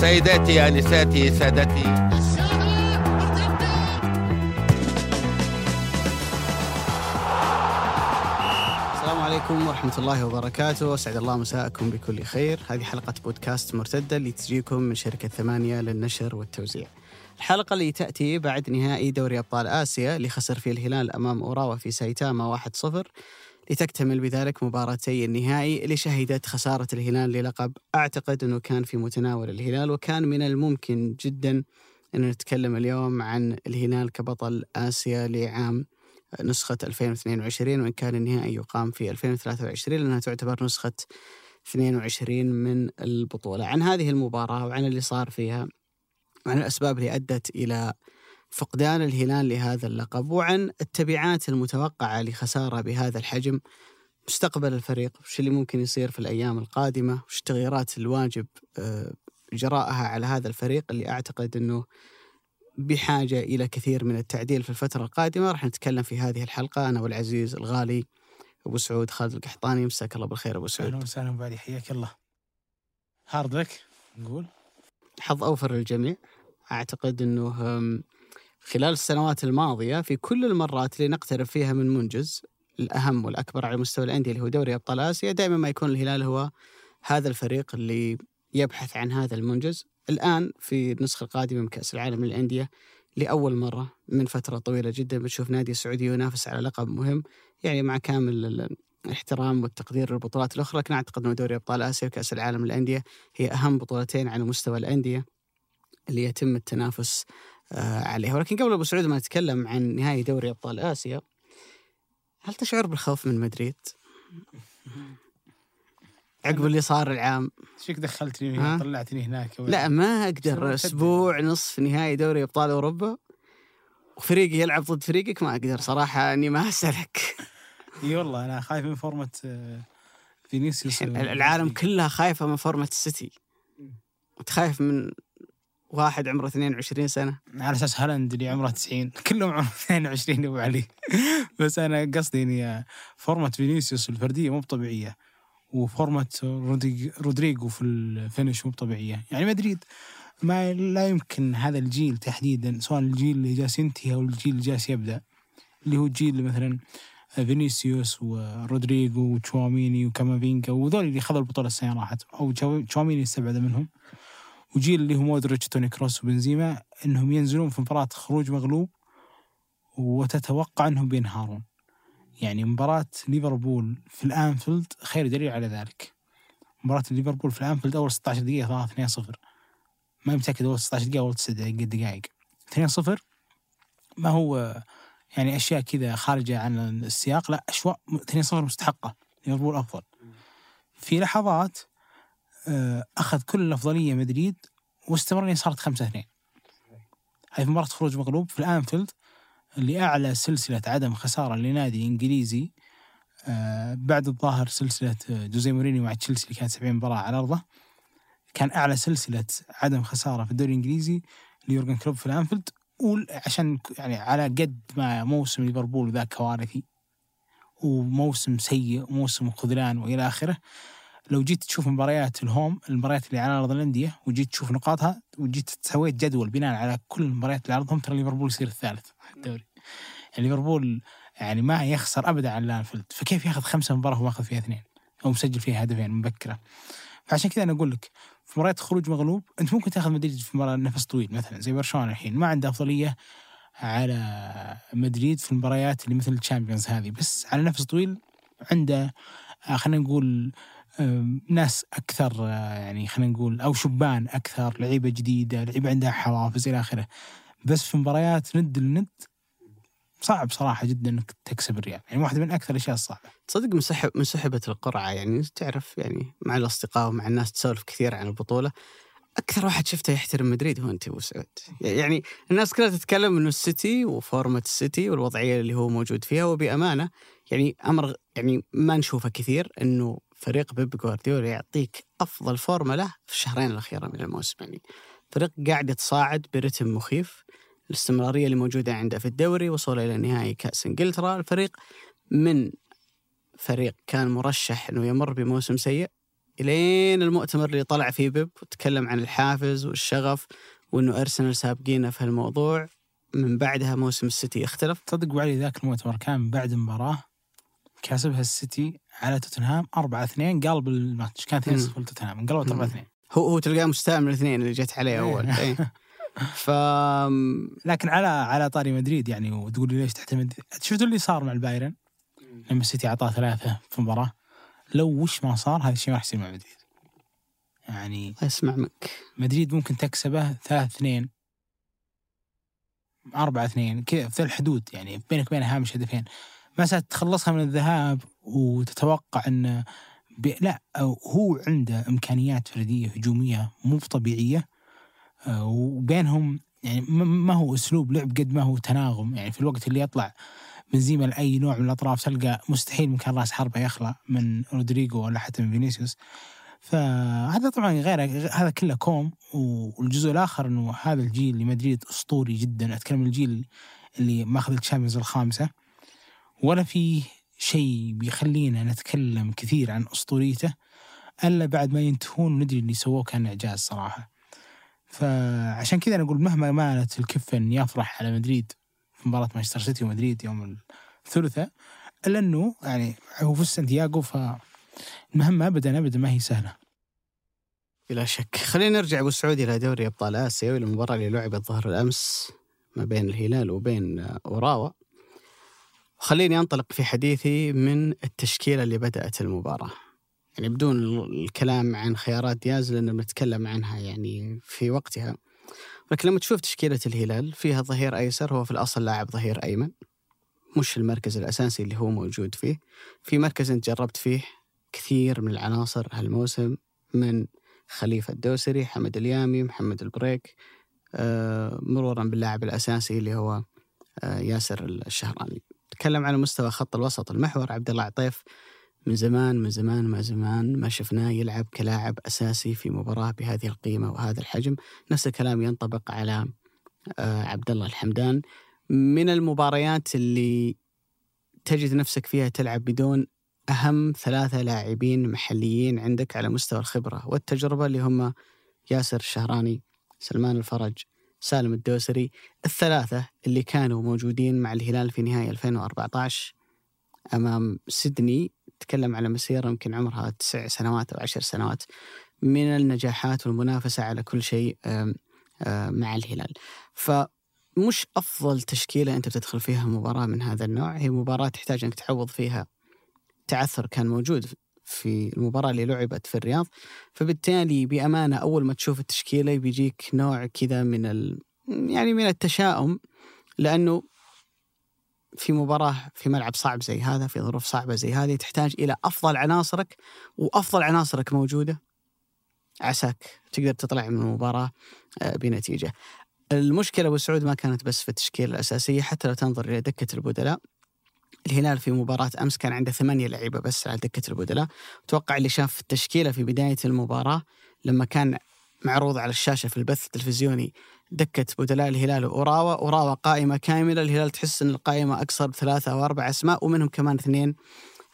سيداتي انساتي سادتي. السلام عليكم ورحمة الله وبركاته، أسعد الله مساءكم بكل خير، هذه حلقة بودكاست مرتدة اللي تجيكم من شركة ثمانية للنشر والتوزيع. الحلقة اللي تأتي بعد نهائي دوري أبطال آسيا اللي خسر فيه الهلال أمام أوراوا في سايتاما 1-0 لتكتمل بذلك مباراتي النهائي اللي شهدت خسارة الهلال للقب. أعتقد أنه كان في متناول الهلال وكان من الممكن جدا أن نتكلم اليوم عن الهلال كبطل آسيا لعام نسخة 2022 وإن كان النهائي يقام في 2023 لأنها تعتبر نسخة 22 من البطولة. عن هذه المباراة وعن اللي صار فيها وعن الأسباب اللي أدت إلى فقدان الهلال لهذا اللقب وعن التبعات المتوقعة لخسارة بهذا الحجم مستقبل الفريق وش اللي ممكن يصير في الأيام القادمة وش التغييرات الواجب آه، إجراءها على هذا الفريق اللي أعتقد أنه بحاجة إلى كثير من التعديل في الفترة القادمة. راح نتكلم في هذه الحلقة أنا والعزيز الغالي أبو سعود خالد القحطاني. مساك الله بالخير أبو سعود. وسهلا بعدي حياك الله. هارد لك نقول. حظ أوفر للجميع. أعتقد أنه خلال السنوات الماضية في كل المرات اللي نقترب فيها من منجز الأهم والأكبر على مستوى الأندية اللي هو دوري أبطال آسيا دائما ما يكون الهلال هو هذا الفريق اللي يبحث عن هذا المنجز. الآن في النسخة القادمة من كأس العالم للأندية لأول مرة من فترة طويلة جدا بنشوف نادي سعودي ينافس على لقب مهم يعني مع كامل ال- الاحترام والتقدير للبطولات الأخرى. لكن أعتقد أن دوري أبطال آسيا وكأس العالم للأندية هي أهم بطولتين على مستوى الأندية اللي يتم التنافس عليها. ولكن قبل أبو سعود ما نتكلم عن نهائي دوري أبطال آسيا هل تشعر بالخوف من مدريد؟ عقب اللي صار العام. فيك دخلتني ها؟ هنا طلعتني هناك. لا ما أقدر. أسبوع نصف نهائي دوري أبطال أوروبا وفريقي يلعب ضد فريقك؟ ما أقدر صراحة إني ما أسألك. إي والله أنا خايف من فورمة آه، فينيسيوس. العالم كلها خايفة من فورمة السيتي. انت خايف من واحد عمره 22 سنة. على أساس هالاند اللي عمره 90 كلهم عمرهم 22 أبو علي. بس أنا قصدي إني فورمه فينيسيوس الفردية مو طبيعيه وفورمه رودريجو في ال finish مو طبيعيه يعني مدريد ما لا يمكن هذا الجيل تحديدا سواء الجيل اللي جالس ينتهي أو الجيل اللي جالس يبدأ اللي هو اللي مثلا فينيسيوس ورودريجو وتشواميني وكامافينجا وذول اللي خذوا البطولة السنة راحت أو تشواميني استبعد منهم. وجيل اللي هو مودريتش توني كروس وبنزيما إنهم ينزلون في مباراة خروج مغلوب وتتوقع إنهم بينهارون. يعني مباراة ليفربول في الأنفيلد خير دليل على ذلك. مباراة ليفربول في الأنفيلد أول 16 دقيقة 3 2 0 ما متأكد أول 16 دقيقة أول 9 دقائق دقائق. 2 0 ما هو يعني أشياء كذا خارجة عن السياق. لا أشواء 2 0 مستحقة. ليفربول أفضل. في لحظات أخذ كل الأفضلية مدريد واستمر صارت 5 2 هاي في مباراة خروج مغلوب في الأنفيلد اللي أعلى سلسلة عدم خسارة لنادي إنجليزي آه، بعد الظاهر سلسلة آه، جوزيه مورينيو مع تشيلسي اللي كانت 70 مباراة على أرضه كان أعلى سلسلة عدم خسارة في الدوري الإنجليزي ليورجن كلوب في الأنفيلد وعشان يعني على قد ما موسم ليفربول ذا كوارثي وموسم سيء وموسم خذلان وإلى آخره لو جيت تشوف مباريات ال home المباريات اللي على أرض الأندية وجيت تشوف نقاطها وجيت سويت جدول بناء على كل المباريات اللي على أرضهم ترى ليفربول يصير الثالث الدوري. يعني ليفربول يعني ما يخسر ابدا على الأنفيلد. فكيف ياخذ خمسة مباراة وما اخذ فيها اثنين؟ أو مسجل فيها هدفين مبكرة. فعشان كذا أنا أقول لك في مباريات خروج مغلوب أنت ممكن تاخذ مدريد في مباراة نفس طويل مثلا زي برشلونة الحين. ما عنده أفضلية على مدريد في المباريات اللي مثل ال Champions هذه. بس على نفس طويل عنده آه، خلينا نقول ناس أكثر آه، يعني خلينا نقول أو شبان أكثر لعيبة جديدة لعيبة عندها حوافز إلى آخره. بس في مباريات ند لند صعب صراحة جدا إنك تكسب الريال. يعني واحدة من أكثر الأشياء الصعبة. تصدق مسحب مسحبة القرعة. يعني تعرف يعني مع الأصدقاء ومع الناس تسولف كثير عن البطولة أكثر واحد شفته يحترم مدريد هو أنت أبو سعود. يعني الناس كلها تتكلم إنه السيتي وفورمة السيتي والوضعية اللي هو موجود فيها وبأمانة يعني أمر يعني ما نشوفه كثير إنه فريق بيب جوارديولا يعطيك أفضل فورمة له في الشهرين الأخيرة من الموسم يعني. فريق قاعد يتصاعد برتم مخيف الاستمرارية اللي موجودة عنده في الدوري وصوله إلى نهائي كأس إنجلترا. الفريق من فريق كان مرشح إنه يمر بموسم سيء إلين المؤتمر اللي طلع فيه بيب وتكلم عن الحافز والشغف وإنه أرسنال سابقينا في هالموضوع من بعدها موسم السيتي اختلف تصدق وعلي ذاك المؤتمر كان بعد مباراة كاسبها السيتي على توتنهام 4 2 قلب الماتش. كان 2 0 توتنهام انقلبت 4 2 هو هو تلقاه مستاء من الاثنين اللي جت عليه أول. إيه. ف لكن على على طاري مدريد يعني وتقول لي ليش تعتمد شفتوا اللي صار مع البايرن؟ لما السيتي أعطاه ثلاثة في مباراه لو وش ما صار هذا الشيء ما راح يصير مع مدريد. يعني اسمع منك. مدريد ممكن تكسبه 3 2 4 2 كذا في الحدود يعني بينك وبين هامش هدفين. مسألة تخلصها من الذهاب وتتوقع ب... لا هو عنده إمكانيات فردية هجومية مو طبيعية آه، وبينهم يعني ما هو أسلوب لعب قد ما هو تناغم. يعني في الوقت اللي يطلع بنزيما لأي نوع من الأطراف تلقى مستحيل مكان راس حربة يخلع من رودريجو ولا حتى من فينيسيوس. فهذا طبعا غير هذا كله كوم. والجزء الآخر إنه هذا الجيل لمدريد أسطوري جدا. أتكلم الجيل اللي ماخذ الشامبيونز الخامسة. ولا في شيء بيخلينا نتكلم كثير عن أسطوريته إلا بعد ما ينتهون ندري اللي سووه كان إعجاز صراحة. فعشان كذا أنا أقول مهما مالت الكفة إني أرجح على مدريد في مباراة مانشستر سيتي ومدريد يوم الثلاثاء إلا إنه يعني هو في سانتياغو فالمهمه ابدا ابدا ما هي سهلة. بلا شك. خلينا نرجع أبو سعود إلى دوري أبطال آسيا والمباراه اللي لعبت ظهر الأمس ما بين الهلال وبين أوراوا. خليني أنطلق في حديثي من التشكيلة اللي بدأت المباراة. يعني بدون الكلام عن خيارات دياز لأن بنتكلم عنها يعني في وقتها. لكن لما تشوف تشكيلة الهلال فيها ظهير أيسر هو في الأصل لاعب ظهير أيمن. مش المركز الأساسي اللي هو موجود فيه. في مركز أنت جربت فيه كثير من العناصر هالموسم من خليفة الدوسري حمد اليامي محمد البريك آه، مرورا باللاعب الأساسي اللي هو آه، ياسر الشهراني. تكلم على مستوى خط الوسط المحور. عبد الله عطيف من زمان من زمان ما زمان ما شفناه يلعب كلاعب أساسي في مباراة بهذه القيمة وهذا الحجم. نفس الكلام ينطبق على آه، عبد الله الحمدان. من المباريات اللي تجد نفسك فيها تلعب بدون أهم ثلاثة لاعبين محليين عندك على مستوى الخبرة والتجربة اللي هم ياسر الشهراني سلمان الفرج سالم الدوسري الثلاثة اللي كانوا موجودين مع الهلال في نهاية 2014 أمام سيدني. تكلم على مسيرة يمكن عمرها تسع سنوات أو عشر سنوات من النجاحات والمنافسة على كل شيء مع الهلال. فمش أفضل تشكيلة أنت بتدخل فيها مباراة من هذا النوع. هي مباراة تحتاج أنك تعوض فيها. تعثر كان موجود في المباراة اللي لعبت في الرياض. فبالتالي بأمانة أول ما تشوف التشكيلة بيجيك نوع كذا من ال... يعني من التشاؤم لأنه في مباراة في ملعب صعب زي هذا في ظروف صعبة زي هذه تحتاج إلى أفضل عناصرك وأفضل عناصرك موجودة. عساك تقدر تطلع من المباراة آه، بنتيجة. المشكلة أبو سعود ما كانت بس في التشكيلة الأساسية حتى لو تنظر إلى دكة البدلاء. الهلال في مباراة أمس كان عنده ثمانية لعيبة بس على دكة البدلاء. أتوقع اللي شاف التشكيلة في بداية المباراة لما كان معروض على الشاشة في البث التلفزيوني دكة بدلاء الهلال وأوراوا. أوراوا قائمة كاملة. الهلال تحس أن القائمة أكثر بثلاثة أو أربع أسماء ومنهم كمان اثنين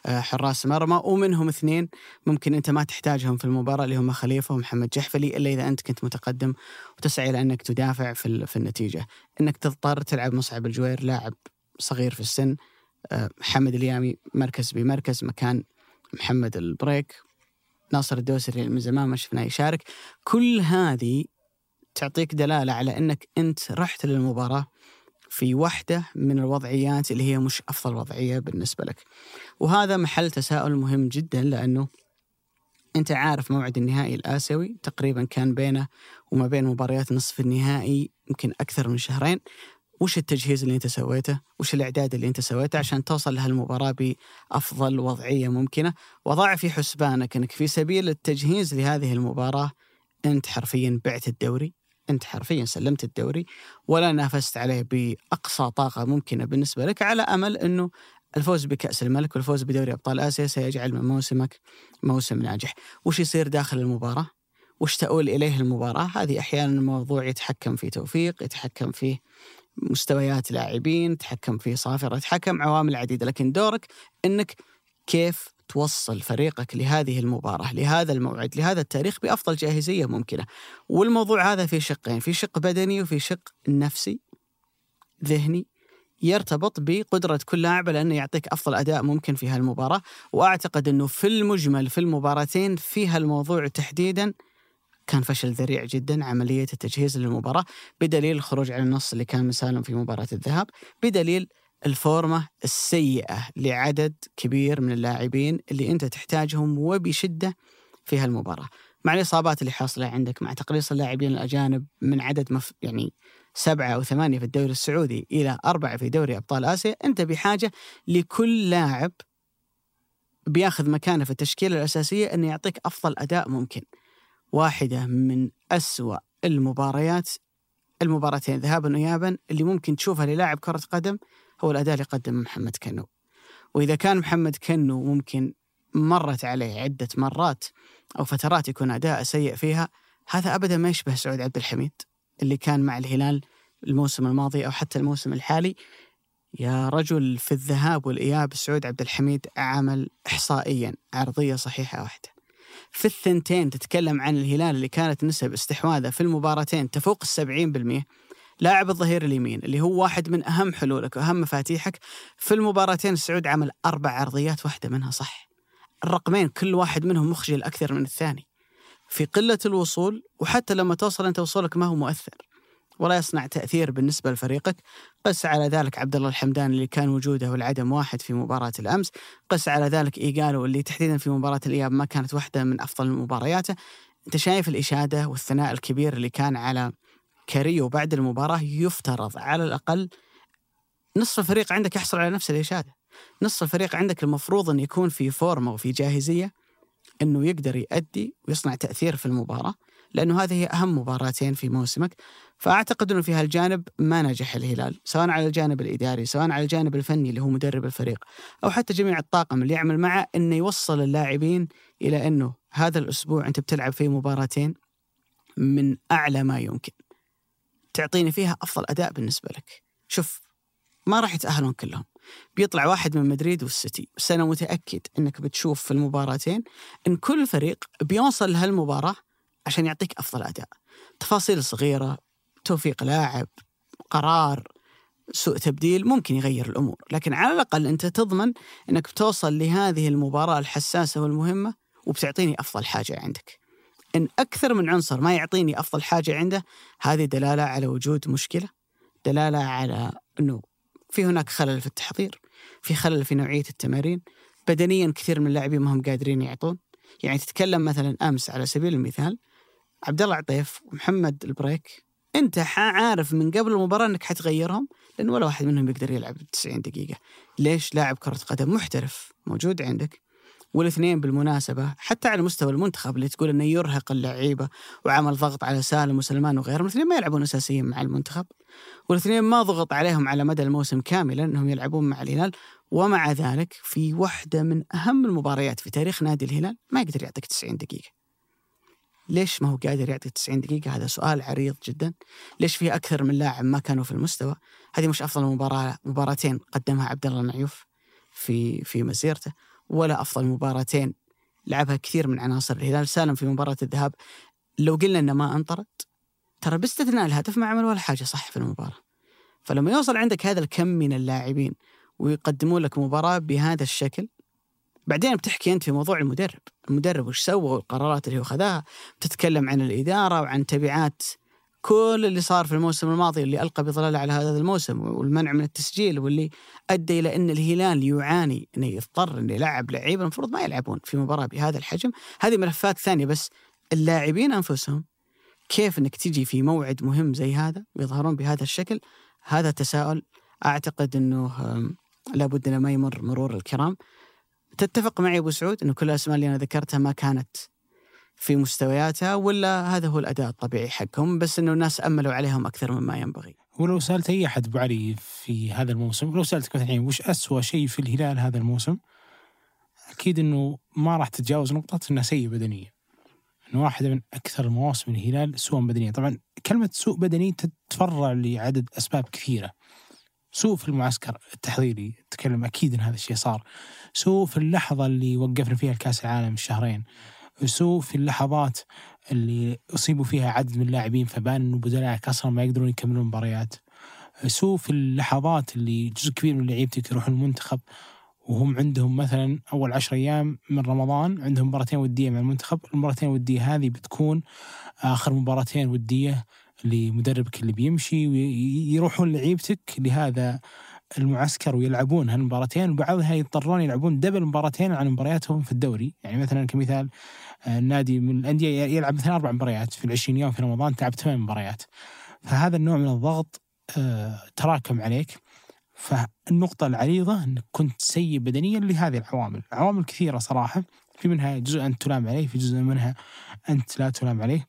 آه، حراس مرمى ومنهم اثنين ممكن أنت ما تحتاجهم في المباراة اللي هم خليفة ومحمد جحفلي إلا إذا أنت كنت متقدم وتسعى إلى أنك تدافع في في النتيجة. أنك تضطر تلعب مصعب الجوير لاعب صغير في السن محمد اليامي مركز بمركز مكان محمد البريك ناصر الدوسري من زمان ما شفناه يشارك. كل هذه تعطيك دلالة على أنك أنت رحت للمباراة في واحدة من الوضعيات اللي هي مش أفضل وضعية بالنسبة لك. وهذا محل تساؤل مهم جدا لأنه أنت عارف موعد النهائي الآسيوي تقريبا كان بينه وما بين مباريات نصف النهائي يمكن أكثر من شهرين. وش التجهيز اللي أنت سويته؟ وش الإعداد اللي أنت سويته عشان توصل لهالمباراة بأفضل وضعية ممكنة؟ وضع في حسبانك إنك في سبيل التجهيز لهذه المباراة أنت حرفيا بعت الدوري، أنت حرفيا سلمت الدوري ولا نافست عليه بأقصى طاقة ممكنة بالنسبة لك على أمل إنه الفوز بكأس الملك والفوز بدوري أبطال آسيا سيجعل من موسمك موسم ناجح، وش يصير داخل المباراة؟ وش تؤول إليه المباراة؟ هذه أحيانا موضوع يتحكم في توفيق، يتحكم فيه مستويات لاعبين تحكم في صافرة حكم عوامل عديدة لكن دورك أنك كيف توصل فريقك لهذه المباراة لهذا الموعد لهذا التاريخ بأفضل جاهزية ممكنة. والموضوع هذا في شقين في شق بدني وفي شق نفسي ذهني يرتبط بقدرة كل لاعب على أنه يعطيك أفضل أداء ممكن في هالمباراة. وأعتقد أنه في المجمل في المباراتين في هالموضوع تحديدا كان فشل ذريع جدا عملية التجهيز للمباراة بدليل الخروج على النص اللي كان مسالم في مباراة الذهاب بدليل الفورمة السيئة لعدد كبير من اللاعبين اللي أنت تحتاجهم وبشدة في هالمباراة. مع الإصابات اللي حاصلة عندك مع تقليص اللاعبين الأجانب من عدد مف يعني سبعة أو ثمانية في الدوري السعودي إلى أربعة في دوري أبطال آسيا أنت بحاجة لكل لاعب بياخذ مكانه في التشكيلة الأساسية أنه يعطيك أفضل أداء ممكن. واحدة من أسوأ المباريات المباراتين ذهابا وإيابا اللي ممكن تشوفها للاعب كرة قدم هو الأداء اللي قدم محمد كنو. وإذا كان محمد كنو ممكن مرت عليه عدة مرات أو فترات يكون أداء سيء فيها هذا أبدا ما يشبه سعود عبد الحميد اللي كان مع الهلال الموسم الماضي أو حتى الموسم الحالي. يا رجل في الذهاب والإياب سعود عبد الحميد عمل إحصائيا عرضية صحيحة واحدة. في الثنتين تتكلم عن الهلال اللي كانت نسب استحواذه في المباراتين تفوق السبعين بالمئة لاعب الظهير اليمين اللي هو واحد من أهم حلولك وأهم مفاتيحك في المباراتين السعود عمل أربع عرضيات واحدة منها صح. الرقمين كل واحد منهم مخجل أكثر من الثاني. في قلة الوصول وحتى لما توصل أنت وصولك ما هو مؤثر. ولا يصنع تأثير بالنسبة لفريقك. قس على ذلك عبد الله الحمدان اللي كان وجوده والعدم واحد في مباراة الأمس. قس على ذلك إيجالو اللي تحديدا في مباراة الإياب ما كانت واحدة من أفضل مبارياته. أنت شايف الإشادة والثناء الكبير اللي كان على كاريو بعد المباراة يفترض على الأقل نصف الفريق عندك يحصل على نفس الإشادة. نصف الفريق عندك المفروض أن يكون في فورمة وفي جاهزية أنه يقدر يؤدي ويصنع تأثير في المباراة. لأنه هذه أهم مباراتين في موسمك. فأعتقد أنه في هالجانب ما نجح الهلال سواء على الجانب الإداري سواء على الجانب الفني اللي هو مدرب الفريق أو حتى جميع الطاقم اللي يعمل معه أنه يوصل اللاعبين إلى أنه هذا الأسبوع أنت بتلعب فيه مباراتين من أعلى ما يمكن. تعطيني فيها أفضل أداء بالنسبة لك. شوف ما راح يتأهلون كلهم. بيطلع واحد من مدريد والسيتي بس أنا متأكد أنك بتشوف في المباراتين أن كل فريق بيوصل لهالمباراة عشان يعطيك أفضل أداء. تفاصيل صغيرة توفيق لاعب قرار سوء تبديل ممكن يغير الأمور. لكن على الأقل أنت تضمن أنك بتوصل لهذه المباراة الحساسة والمهمة وبتعطيني أفضل حاجة عندك. إن أكثر من عنصر ما يعطيني أفضل حاجة عنده هذه دلالة على وجود مشكلة دلالة على أنه في هناك خلل في التحضير في خلل في نوعية التمارين. بدنيا كثير من اللاعبين ما هم قادرين يعطون. يعني تتكلم مثلا أمس على سبيل المثال عبد الله عطيف ومحمد البريك أنت عارف من قبل المباراة إنك حتغيرهم؟ لأن ولا واحد منهم يقدر يلعب 90 دقيقة. ليش لاعب كرة قدم محترف موجود عندك والاثنين بالمناسبة حتى على مستوى المنتخب اللي تقول إنه يرهق اللعيبة وعمل ضغط على سالم وسلمان وغيرهم الاثنين ما يلعبون أساسيين مع المنتخب والاثنين ما ضغط عليهم على مدى الموسم كاملا إنهم يلعبون مع الهلال ومع ذلك في واحدة من أهم المباريات في تاريخ نادي الهلال ما يقدر يعطيك 90 دقيقة. ليش ما هو قادر يعطي 90 دقيقة؟ هذا سؤال عريض جدا. ليش في أكثر من لاعب ما كانوا في المستوى؟ هذه مش أفضل مباراة مباراتين قدمها عبد الله النعيوف في في مسيرته ولا أفضل مباراتين لعبها كثير من عناصر الهلال سالم في مباراة الذهاب لو قلنا إنه ما انطرد ترى باستثناء الهدف ما عمل ولا حاجة صح في المباراة. فلما يوصل عندك هذا الكم من اللاعبين ويقدمون لك مباراة بهذا الشكل بعدين بتحكي أنت في موضوع المدرب، المدرب وش سوى والقرارات اللي هو خذاها، بتتكلم عن الإدارة وعن تبعات كل اللي صار في الموسم الماضي اللي ألقى بظلاله على هذا الموسم والمنع من التسجيل واللي أدى إلى أن الهلال يعاني إنه يضطر إنه يلعب لعيبه المفروض ما يلعبون في مباراة بهذا الحجم، هذه ملفات ثانية بس اللاعبين أنفسهم كيف إنك تجي في موعد مهم زي هذا ويظهرون بهذا الشكل؟ هذا تساؤل. أعتقد إنه لابد إنه ما يمر مرور الكرام. تتفق معي أبو سعود انه كل الأسماء اللي أنا ذكرتها ما كانت في مستوياتها ولا هذا هو الأداء الطبيعي حقهم بس إنه الناس أملوا عليهم أكثر مما ينبغي. ولو سألت أي أحد أبو علي في هذا الموسم، لو سألتك مثلا وش اسوء شيء في الهلال هذا الموسم؟ أكيد إنه ما راح تتجاوز نقطة انه سيء بدنيا. إنه واحدة من أكثر مواسم الهلال سوءا بدنيا، طبعا كلمة سوء بدني تتفرع لعدد أسباب كثيرة. سوء في المعسكر التحضيري اتكلم أكيد إن هذا الشيء صار سوء في اللحظة اللي وقفنا فيها الكاس العالم الشهرين سوء في اللحظات اللي أصيبوا فيها عدد من اللاعبين فبان إنه بدلاء أصلا ما يقدرون يكملون المباريات سوء في اللحظات اللي جزء كبير من لعيبتك يروحون المنتخب وهم عندهم مثلا أول عشر أيام من رمضان عندهم مباراتين ودية مع المنتخب، المباراتين الوديه هذه بتكون آخر مباراتين ودية لمدربك اللي بيمشي ويروحون لعيبتك لهذا المعسكر ويلعبون هالمباراتين وبعضها يضطرون يلعبون دبل مباراتين عن مبارياتهم في الدوري. يعني مثلا كمثال آه، النادي من الأندية يلعب مثلا أربع مباريات في العشرين يوم في رمضان تلعب ثمان مباريات. فهذا النوع من الضغط آه، تراكم عليك. فالنقطة العريضة أنك كنت سيء بدنيا لهذه العوامل. عوامل كثيرة صراحة. في منها جزء أنت تلام عليه في جزء منها أنت لا تلام عليه.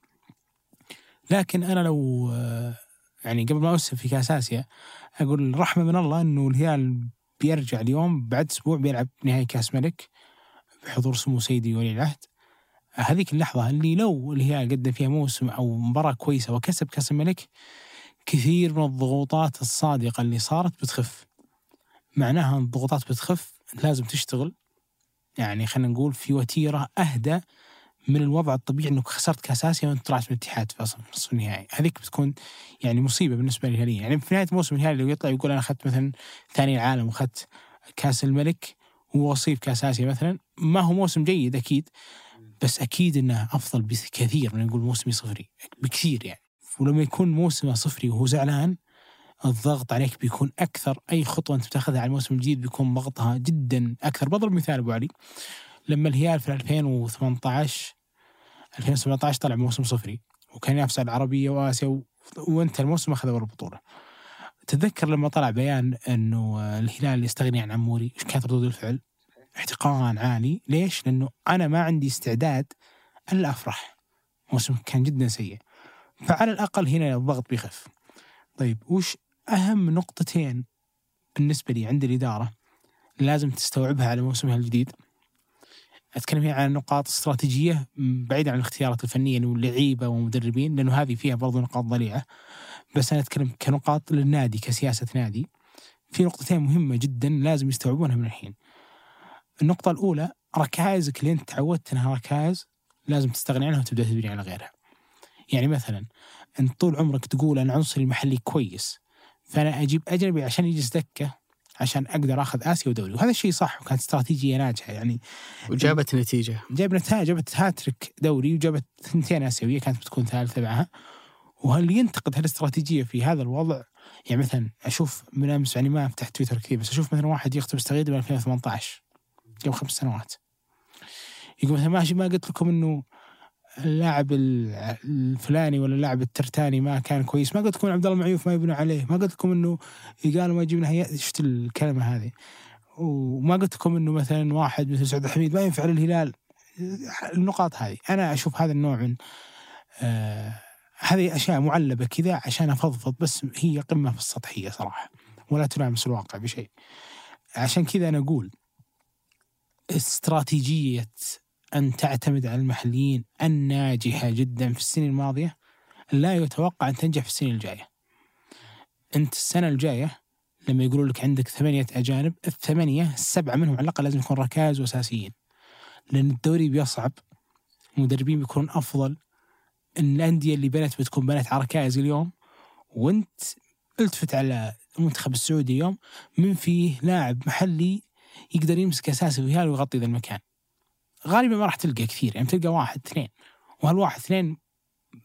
لكن أنا لو آه، يعني قبل ما أوسف في كأس آسيا أقول رحمة من الله أنه الهلال بيرجع اليوم بعد أسبوع بيلعب نهائي كأس ملك بحضور سمو سيدي ولي العهد. هذيك اللحظة اللي لو الهلال قدم فيها موسم أو مباراة كويسة وكسب كأس الملك كثير من الضغوطات الصادقة اللي صارت بتخف. معناها الضغوطات بتخف لازم تشتغل. يعني خلينا نقول في وتيرة أهدى من الوضع الطبيعي إنك خسرت كاس اسيا وأنت طلعت من الاتحاد في نصف النهائي، هذيك بتكون يعني مصيبة بالنسبة للهلال، يعني في نهاية موسم الهلال لو يطلع يقول أنا أخذت مثلا ثاني العالم وأخذت كأس الملك ووصيف كاس اسيا مثلا، ما هو موسم جيد أكيد بس أكيد إنه أفضل بكثير من نقول موسمي صفري بكثير يعني. ولما يكون موسمه صفري وهو زعلان الضغط عليك بيكون أكثر أي خطوة أنت بتاخذها على الموسم الجديد بيكون ضغطها جدا أكثر. بضرب مثال أبو علي لما الهلال في 2018 2017 طلع موسم صفري وكان ينافس على العربية وآسيا. وانت الموسم اخذ أول بطولة تذكر لما طلع بيان إنه الهلال يستغني عن عموري إيش كانت ردود الفعل؟ احتقان عالي ليش؟ لأنه أنا ما عندي استعداد إلا أفرح موسم كان جدا سيء فعلى الأقل هنا الضغط بيخف طيب وش أهم نقطتين بالنسبة لي عند الإدارة لازم تستوعبها على موسمها الجديد أتكلم هنا عن نقاط استراتيجية بعيدة عن الاختيارات الفنية واللعيبة ومدربين لأنه هذه فيها برضو نقاط ضليعة. بس أنا أتكلم كنقاط للنادي كسياسة نادي. في نقطتين مهمة جدا لازم يستوعبونها من الحين. النقطة الأولى ركائزك اللي أنت تعودت أنها ركائز لازم تستغني عنها وتبدأ تبني على غيرها. يعني مثلا أنت طول عمرك تقول أنا عنصري المحلي كويس فأنا أجيب أجنبي عشان يجلس دكه عشان أقدر آخذ آسيا ودوري وهذا الشيء صح وكانت استراتيجية ناجحة يعني. وجابت نتيجة. جاب نتائج جابت هاتريك دوري وجابت ثنتين آسيوية كانت بتكون ثالثة معها. وهل ينتقد هالاستراتيجية في هذا الوضع؟ يعني مثلا أشوف من أمس يعني ما فتحت تويتر كثير بس أشوف مثلا واحد يختبس تغيير ب 2018 قبل خمس سنوات. يقول مثلا ماشي ما قلت لكم إنه اللاعب الفلاني ولا اللاعب الترتاني ما كان كويس. ما قلت لكم عبد الله معيوف ما يبنوا عليه. ما قلت لكم إنه قالوا ما يجيب نهائيات شفت الكلمة هذه. وما قلت لكم إنه مثلا واحد مثل سعود الحميد ما ينفع للهلال. النقاط هذه أنا أشوف هذا النوع من آه هذه أشياء معلبة كذا عشان أفضفض بس هي قمة في السطحية صراحة. ولا تلامس الواقع بشيء. عشان كذا أنا أقول استراتيجية أن تعتمد على المحليين الناجحة جدا في السنين الماضية لا يتوقع أن تنجح في السنين الجاية. أنت السنة الجاية لما يقولوا لك عندك ثمانية أجانب الثمانية السبعة منهم على الأقل لازم يكون ركائز وأساسيين. لأن الدوري بيصعب المدربين بيكونون أفضل الأندية اللي بنت بتكون بنت على ركائز اليوم. وأنت التفت على المنتخب السعودي اليوم من فيه لاعب محلي يقدر يمسك أساسي ويغطي ذا المكان. غالبا ما راح تلقى كثير يعني تلقى واحد اثنين وهالواحد اثنين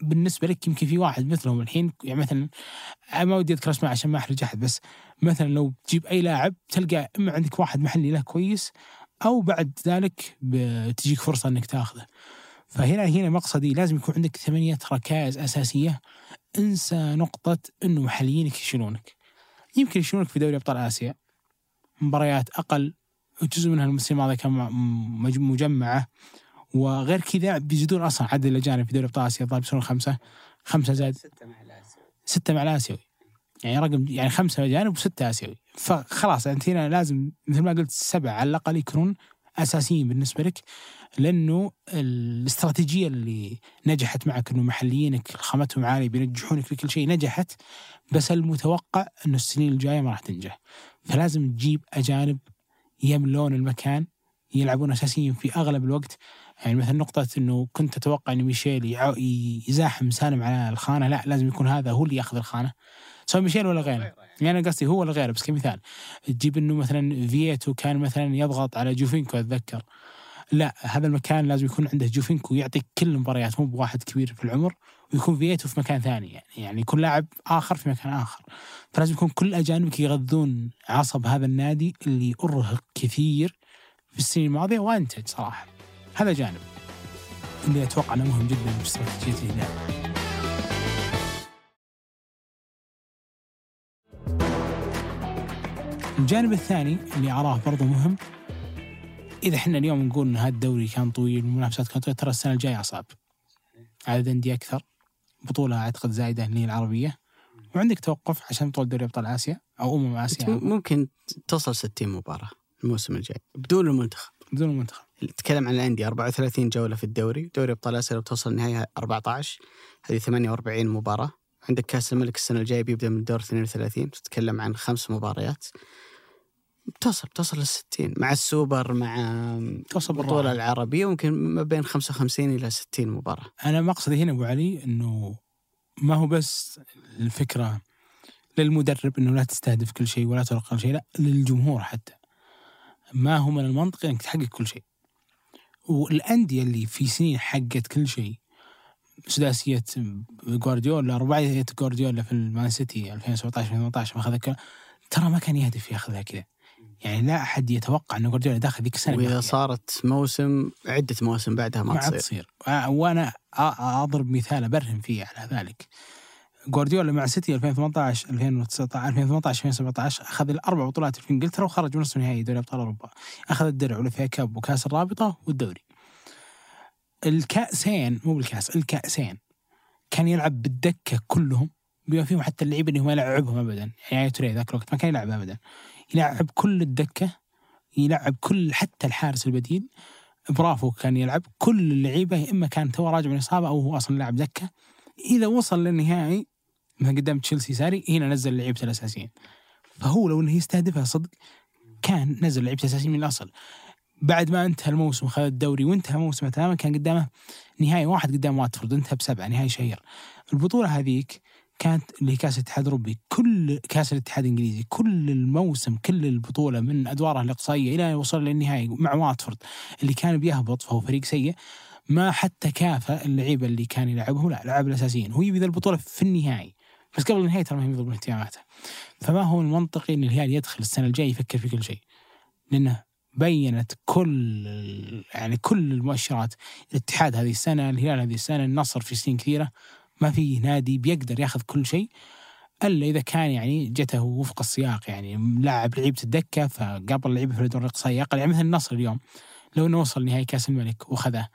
بالنسبة لك يمكن في واحد مثلهم الحين يعني مثلا ما ودي أذكر اسماء عشان ما احرج احد بس مثلا لو تجيب أي لاعب تلقى إما عندك واحد محلي له كويس أو بعد ذلك بتجيك فرصة إنك تاخذه. فهنا هنا مقصدي لازم يكون عندك ثمانية ركائز أساسية انسى نقطة إنه محليينك يشيلونك. يمكن يشيلونك في دوري أبطال آسيا مباريات أقل جزء منها الموسم الماضي كان مجمعة. وغير كذا بيزيدون أصلا عدد الأجانب في دوري أبطال آسيا الظاهر بيصيرون خمسة. خمسة زائد ستة مع الآسيوي. ستة مع الآسيوي. يعني رقم يعني خمسة أجانب وستة آسيوي. فخلاص أنت هنا لازم مثل ما قلت سبعة على الأقل يكونون أساسيين بالنسبة لك لأنه الاستراتيجية اللي نجحت معك إنه محليينك خامتهم عاليه بينجحونك في كل شيء نجحت. بس المتوقع إنه السنين الجاية ما راح تنجح. فلازم تجيب أجانب يملون المكان يلعبون اساسيين في أغلب الوقت. يعني مثلا نقطة إنه كنت أتوقع ان ميشيل يزاحم سالم على الخانة لا لازم يكون هذا هو اللي يأخذ الخانة. سواء ميشيل ولا غيره. يعني أنا قصدي هو ولا غيره بس كمثال. تجيب إنه مثلا فييتو كان مثلا يضغط على جوفينكو أتذكر. لا هذا المكان لازم يكون عنده جوفينكو يعطيك كل المباريات مو بواحد كبير في العمر. ويكون فييتو في مكان ثاني يعني يعني يكون لاعب آخر في مكان آخر. فلازم يكون كل أجانبك يغذون عصب هذا النادي اللي أرهق كثير في السنين الماضية وأنتج صراحة. هذا جانب اللي أتوقع إنه مهم جدا في استراتيجية الهلال. الجانب الثاني اللي أراه برضو مهم إذا إحنا اليوم نقول ان هذا الدوري كان طويل والمنافسات كانت طويلة ترى السنة الجاية أصعب. عدد انديه أكثر. بطولة أعتقد زايدة هي العربية. وعندك توقف عشان بطولة دوري أبطال آسيا أو أمم آسيا. ممكن توصل 60 مباراة الموسم الجاي بدون المنتخب. بدون المنتخب. نتكلم عن الأندية 34 جولة في الدوري. دوري أبطال آسيا لو توصل النهايه 14 هذه 48 مباراة. عندك كأس الملك السنة الجاية بيبدأ من الدور 32 تتكلم عن خمس مباريات. بتوصل بتوصل لل 60 مع السوبر مع توصل البطولة بالراحة. العربية ممكن ما بين 55 إلى 60 مباراة. أنا مقصدي هنا أبو علي إنه ما هو بس الفكرة للمدرب إنه لا تستهدف كل شيء ولا تلقى كل شيء لا للجمهور حتى. ما هو من المنطقي إنك تحقق كل شيء. والأندية اللي في سنين حقت كل شيء سداسية جوارديولا رباعية جوارديولا في المان سيتي 2017 2018 ما الكرة، ترى ما كان يهدف ياخذها كذا. يعني لا أحد يتوقع ان جوارديولا داخل ذيك السنة وإذا بياخذها. صارت موسم عدة مواسم بعدها ما ما تصير. تصير. آه، وأنا أضرب مثال ابرهن فيه على ذلك. جوارديولا مع سيتي 2018 2019 2018 2017 أخذ الأربع بطولات في إنجلترا وخرج من نصف نهائي دوري أبطال أوروبا. أخذ الدرع والفي كاب وكأس الرابطة والدوري. الكأسين مو بالكأس الكأسين كان يلعب بالدكة كلهم بما فيهم حتى اللعيبة اللي هو ما يلعبهم ابدا. يعني توري ذاك الوقت ما كان يلعب ابدا. يلعب كل الدكة يلعب كل حتى الحارس البديل. برافو كان يلعب. كل اللعيبة إما كان تو راجع من إصابة أو هو أصلا لاعب دكة. إذا وصل للنهائي مثلا قدام تشيلسي ساري هنا نزل لعيبته الأساسيين. فهو لو إنه يستهدفها صدق كان نزل لعيبته الأساسيين من الأصل. بعد ما انتهى الموسم خذ الدوري وانتهى موسمه تماما كان قدامه نهائي واحد قدام واتفورد انتهى بسبعة نهائي شهير. البطولة هذيك كانت اللي هي الاتحاد الأوروبي كل كأس الاتحاد الإنجليزي كل الموسم كل البطولة من أدوارها الإقصائية إلى أن وصل للنهائي مع واتفورد. اللي كان بيهبط فهو فريق سيء ما حتى كافى اللعيبة اللي كان يلعبهم لا لعب الأساسيين. هو يبي ذا البطولة في النهائي. بس قبل النهائي ترى ما هي من اهتماماته فما هو المنطقي إن الهلال يدخل السنة الجاية يفكر في كل شيء. لأنه بينت كل يعني كل المؤشرات. الاتحاد هذه السنة الهلال هذه السنة النصر في سنين كثيرة. ما في نادي بيقدر ياخذ كل شيء إلا إذا كان يعني جته وفق السياق. يعني لاعب لعيبة الدكة فقابل لعيبة في الادوار الاقصائيه أقل. يعني مثل النصر اليوم لو إنه وصل نهائي كأس الملك وخذه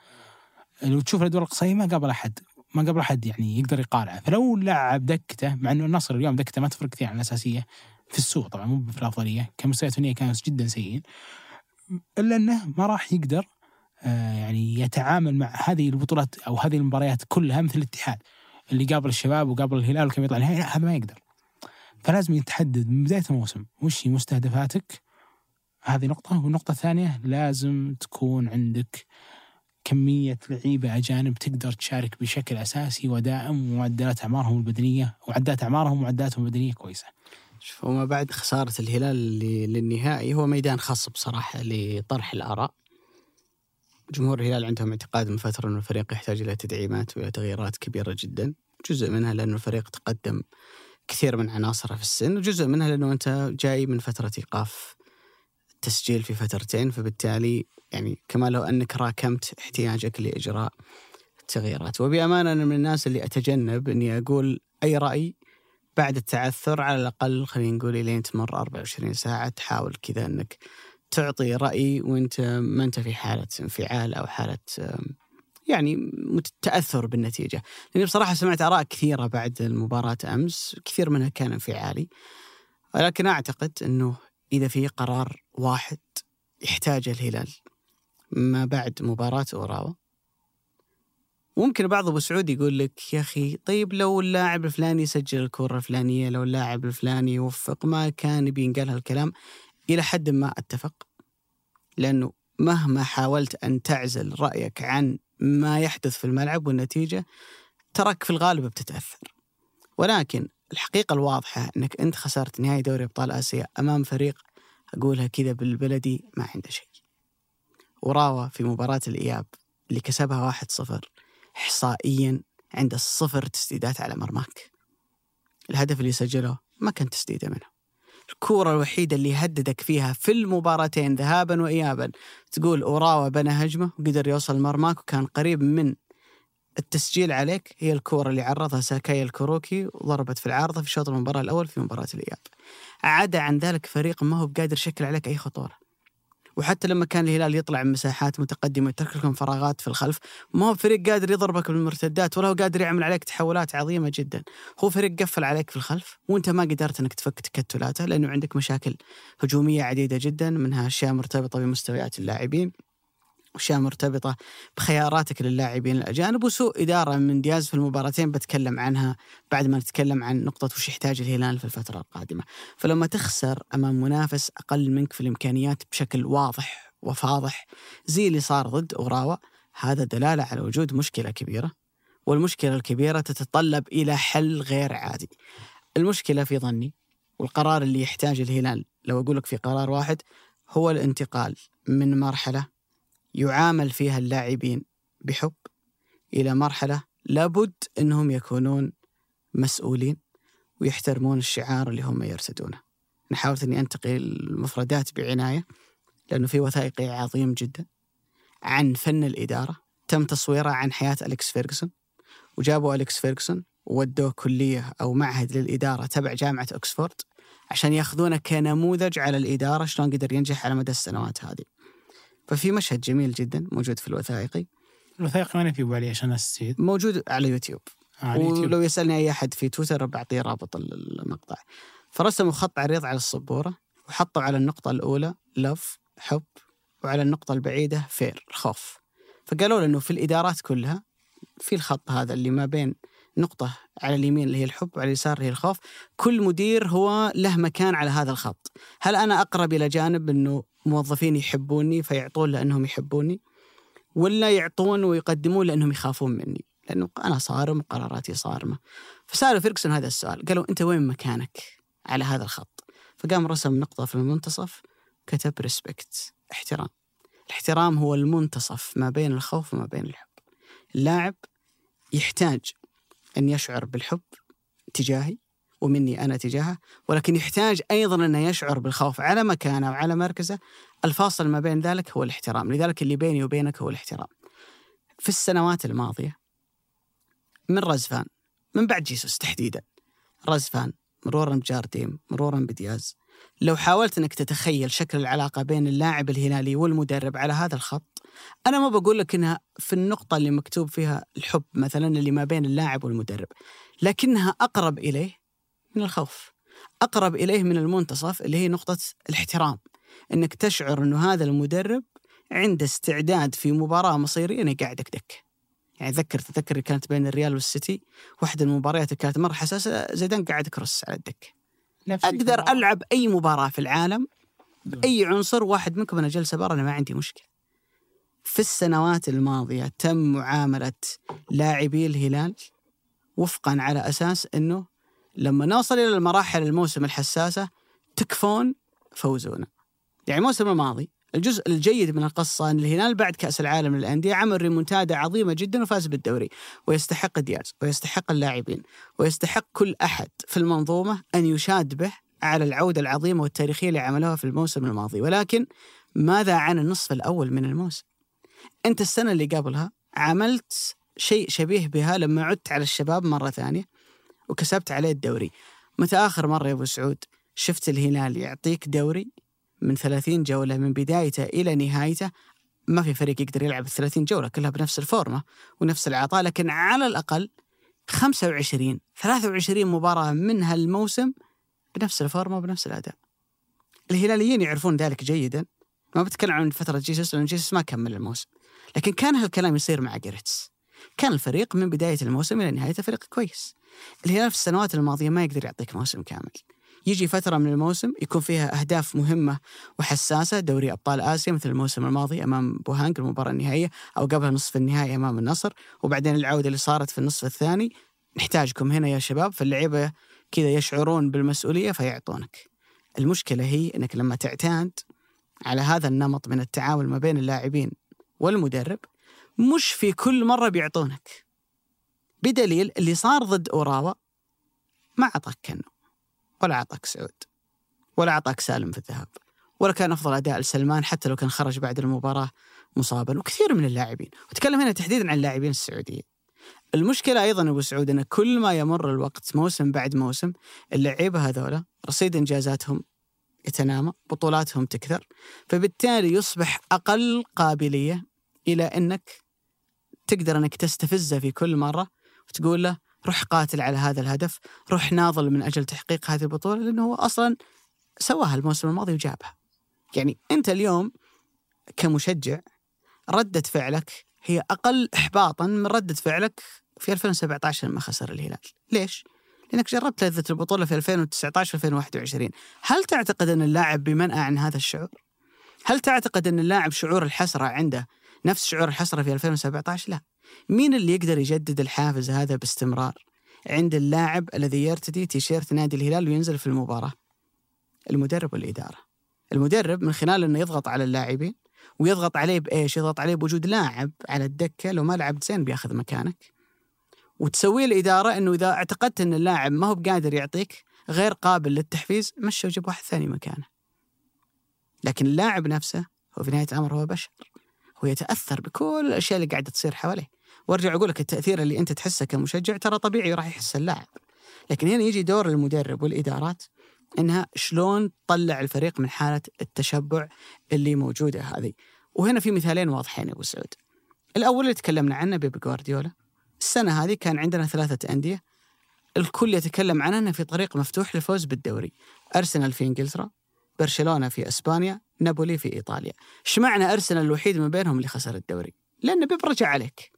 لو تشوف الادوار الاقصائيه ما قابل أحد ما قابل أحد يعني يقدر يقارعه. فلو لعب دكته مع إنه النصر اليوم دكته ما تفرق كثير عن الأساسية في السوق طبعا مو في الأفضلية كمستويات فنيه كانوا جدا سيئين إلا إنه ما راح يقدر آه، يعني يتعامل مع هذه البطولات أو هذه المباريات كلها مثل الاتحاد. اللي قابل الشباب وقابل الهلال وكان يطلع نهائي لا هذا ما يقدر. فلازم يتحدد من بداية الموسم وش هي مستهدفاتك. هذه نقطة. والنقطة الثانية لازم تكون عندك كمية لعيبة أجانب تقدر تشارك بشكل أساسي ودائم ومعدلات أعمارهم البدنية ومعدلات أعمارهم ومعدلاتهم البدنية كويسة. شوف وما بعد خسارة الهلال للنهائي هو ميدان خاص بصراحة لطرح الآراء. جمهور الهلال عندهم اعتقاد من فترة أن الفريق يحتاج إلى تدعيمات وإلى تغييرات كبيرة جدا جزء منها لأنه الفريق تقدم كثير من عناصره في السن وجزء منها لأنه أنت جاي من فترة إيقاف التسجيل في فترتين فبالتالي يعني كما لو أنك راكمت احتياجك لإجراء التغييرات وبأمانة أنا من الناس اللي أتجنب أني أقول أي رأي بعد التعثر على الأقل خلينا نقول لين تمر 24 ساعة تحاول كذا أنك تعطي رأي وأنت ما أنت في حالة انفعال أو حالة آم، يعني تأثر بالنتيجة. لأني بصراحة سمعت آراء كثيرة بعد المباراة أمس كثير منها كان انفعالي. ولكن أعتقد أنه إذا في قرار واحد يحتاجه الهلال ما بعد مباراة أوراوا ممكن بعض أبو سعود يقول لك يا أخي طيب لو اللاعب الفلاني سجل الكرة الفلانية لو اللاعب الفلاني يوفق ما كان بينقال هالكلام. إلى حد ما أتفق لأنه مهما حاولت أن تعزل رأيك عن ما يحدث في الملعب والنتيجة تراك في الغالب بتتأثر. ولكن الحقيقة الواضحة أنك أنت خسرت نهائي دوري أبطال آسيا أمام فريق أقولها كذا بالبلدي ما عنده شيء. وراوة في مباراة الإياب اللي كسبها 1-0 إحصائيا عنده صفر تسديدات على مرماك. الهدف اللي سجله ما كان تسديدة منه. الكورة الوحيدة اللي هددك فيها في المباراتين ذهابا وإيابا. تقول أوراوا بنى هجمة وقدر يوصل مرماك وكان قريب من التسجيل عليك. هي الكورة اللي عرضها ساكاي الكروكي وضربت في العارضة في شوط المباراة الأول في مباراة الإياب. عدا عن ذلك فريق ما هو بقادر يشكل عليك أي خطورة. وحتى لما كان الهلال يطلع من مساحات متقدمة ويترك لكم فراغات في الخلف ما هو فريق قادر يضربك بالمرتدات ولا هو قادر يعمل عليك تحولات عظيمة جدا. هو فريق قفل عليك في الخلف وأنت ما قدرت إنك تفك تكتلاته لأنه عندك مشاكل هجومية عديدة جدا منها أشياء مرتبطة بمستويات اللاعبين. وأشياء مرتبطة بخياراتك للاعبين الأجانب وسوء إدارة من دياز في المباراتين بتكلم عنها بعد ما نتكلم عن نقطة وش يحتاج الهلال في الفترة القادمة. فلما تخسر أمام منافس أقل منك في الإمكانيات بشكل واضح وفاضح زي اللي صار ضد أوراوا هذا دلالة على وجود مشكلة كبيرة والمشكلة الكبيرة تتطلب إلى حل غير عادي. المشكلة في ظني والقرار اللي يحتاج الهلال لو أقول لك في قرار واحد هو الانتقال من مرحلة يعامل فيها اللاعبين نحتاج إلى مرحلة لابد إنهم يكونون مسؤولين ويحترمون الشعار اللي هم يرتدونه. أنا حاولت إني أنتقي المفردات بعناية لأنه في وثائقي عظيم جدا عن فن الإدارة تم تصويره عن حياة أليكس فيرجسون وجابوا أليكس فيرجسون وودوه كلية أو معهد للإدارة تبع جامعة اوكسفورد عشان ياخذونه كنموذج على الإدارة شلون قدر ينجح على مدى السنوات هذه. ففي مشهد جميل جدا موجود في الوثائقي. الوثائقي وين يجيبوا عليه عشان تستفيد؟ موجود على يوتيوب. على اليوتيوب ولو يسألني أي أحد في تويتر بعطيه رابط المقطع. فرسموا خط عريض على السبورة وحطوا على النقطة الأولى love حب وعلى النقطة البعيدة fear خوف فقالوا له انه في الإدارات كلها في الخط هذا اللي ما بين نقطة على اليمين اللي هي الحب وعلى اليسار اللي هي الخوف كل مدير هو له مكان على هذا الخط. هل أنا أقرب إلى جانب أنه موظفين يحبوني فيعطون لأنهم يحبوني ولا يعطون ويقدمون لأنهم يخافون مني لأنه أنا صارم وقراراتي صارمة. فسألوا فيرجسون هذا السؤال قالوا أنت وين مكانك على هذا الخط؟ فقام رسم نقطة في المنتصف كتب respect احترام. الاحترام هو المنتصف ما بين الخوف وما بين الحب. اللاعب يحتاج أن يشعر بالحب تجاهي ومني أنا تجاهه ولكن يحتاج أيضا أنه يشعر بالخوف على مكانه وعلى مركزه. الفاصل ما بين ذلك هو الاحترام لذلك اللي بيني وبينك هو الاحترام. في السنوات الماضية من رزفان من بعد جيسوس تحديدا رزفان مرورا بجارديم مرورا بدياز لو حاولت أنك تتخيل شكل العلاقة بين اللاعب الهلالي والمدرب على هذا الخط أنا ما بقول لك إنها في النقطة اللي مكتوب فيها الحب مثلا اللي ما بين اللاعب والمدرب لكنها أقرب إليه من الخوف. أقرب إليه من المنتصف اللي هي نقطة الاحترام. إنك تشعر إنه هذا المدرب عنده استعداد في مباراة مصيرية إنه يقعدك دك يعني ذكر تذكر اللي كانت بين الريال والسيتي واحدة من المباريات اللي كانت مرة حساسة زيدان قاعد كروس على الدكه نفس أقدر الكلام. ألعب أي مباراة في العالم باي عنصر واحد منكم أنا جلسة برا أنا ما عندي مشكلة. في السنوات الماضية تم معاملة لاعبي الهلال وفقا على أساس إنه لما نوصل إلى المراحل الموسم الحساسة تكفون فوزونا. يعني الموسم الماضي الجزء الجيد من القصة ان الهلال بعد كأس العالم للأندية عمل ريمونتادا عظيمة جدا وفاز بالدوري ويستحق دياز ويستحق اللاعبين ويستحق كل أحد في المنظومة أن يشاد به على العودة العظيمة والتاريخية اللي عملوها في الموسم الماضي ولكن ماذا عن النصف الأول من الموسم؟ أنت السنة اللي قبلها عملت شيء شبيه بها لما عدت على الشباب مرة ثانية وكسبت عليه الدوري. متى آخر مرة يا أبو سعود شفت الهلال يعطيك دوري؟ من 30 جولة من بدايته إلى نهايته. ما في فريق يقدر يلعب 30 جولة كلها بنفس الفورمة ونفس العطاء لكن على الأقل 25 23 مباراة من هالموسم بنفس الفورمة وبنفس الأداء. الهلاليين يعرفون ذلك جيدا. ما بتكلم عن فترة جيسوس لأن جيسوس ما كمل الموسم. لكن كان هالكلام يصير مع جريتس كان الفريق من بداية الموسم إلى نهايته فريق كويس. الهلال في السنوات الماضية ما يقدر يعطيك موسم كامل. يجي فترة من الموسم يكون فيها أهداف مهمة وحساسة. دوري أبطال آسيا مثل الموسم الماضي أمام بوهانج المباراة النهائية أو قبل نصف النهائي أمام النصر. وبعدين العودة اللي صارت في النصف الثاني. نحتاجكم هنا يا شباب فاللعيبة كذا يشعرون بالمسؤولية فيعطونك. المشكلة هي أنك لما تعتاد على هذا النمط من التعامل ما بين اللاعبين والمدرب مش في كل مرة بيعطونك. بدليل اللي صار ضد أوراوا ما أعطاك كنو ولا أعطاك سعود ولا أعطاك سالم في الذهاب ولا كان أفضل أداء لسلمان حتى لو كان خرج بعد المباراة مصابا وكثير من اللاعبين. وتكلم هنا تحديدا عن اللاعبين السعوديين. المشكلة أيضا أبو سعود أن كل ما يمر الوقت موسم بعد موسم اللعيبة هذولا رصيد إنجازاتهم يتنامى بطولاتهم تكثر فبالتالي يصبح أقل قابلية إلى أنك تقدر أنك تستفزه في كل مرة وتقول له روح قاتل على هذا الهدف روح ناضل من أجل تحقيق هذه البطولة لأنه هو أصلا سواها الموسم الماضي وجابها يعني أنت اليوم كمشجع ردة فعلك هي أقل إحباطا من ردة فعلك في 2017 لما خسر الهلال ليش؟ لأنك جربت لذة البطولة في 2019 و 2021 هل تعتقد أن اللاعب بمنأى عن هذا الشعور؟ هل تعتقد أن اللاعب شعور الحسرة عنده نفس شعور الحسرة في 2017؟ لا مين اللي يقدر يجدد الحافز هذا باستمرار عند اللاعب الذي يرتدي تيشيرت نادي الهلال وينزل في المباراة؟ المدرب والإدارة. المدرب من خلال أنه يضغط على اللاعبين ويضغط عليه بإيش؟ يضغط عليه بوجود لاعب على الدكة لو ما لعبت زين بياخذ مكانك. وتسوي الإدارة أنه إذا اعتقدت أن اللاعب ما هو بقادر يعطيك غير قابل للتحفيز مشى وجيب واحد ثاني مكانه. لكن اللاعب نفسه هو في نهاية الأمر هو بشر. هو يتأثر بكل الأشياء اللي قاعدة تصير حواليه. وارجع أقول لك التأثير اللي أنت تحسه كمشجع ترى طبيعي راح يحس اللاعب. لكن هنا يجي دور المدرب والإدارات إنها شلون تطلع الفريق من حالة التشبع اللي موجودة هذه. وهنا في مثالين واضحين يا أبو سعود. الأول اللي تكلمنا عنه بيب جوارديولا. السنة هذه كان عندنا ثلاثة أندية. الكل يتكلم عنها إنه في طريق مفتوح للفوز بالدوري. أرسنال في إنجلترا برشلونة في إسبانيا نابولي في إيطاليا. إيش معنى أرسنال الوحيد من بينهم اللي خسر الدوري؟ لأن بيب رجع عليك.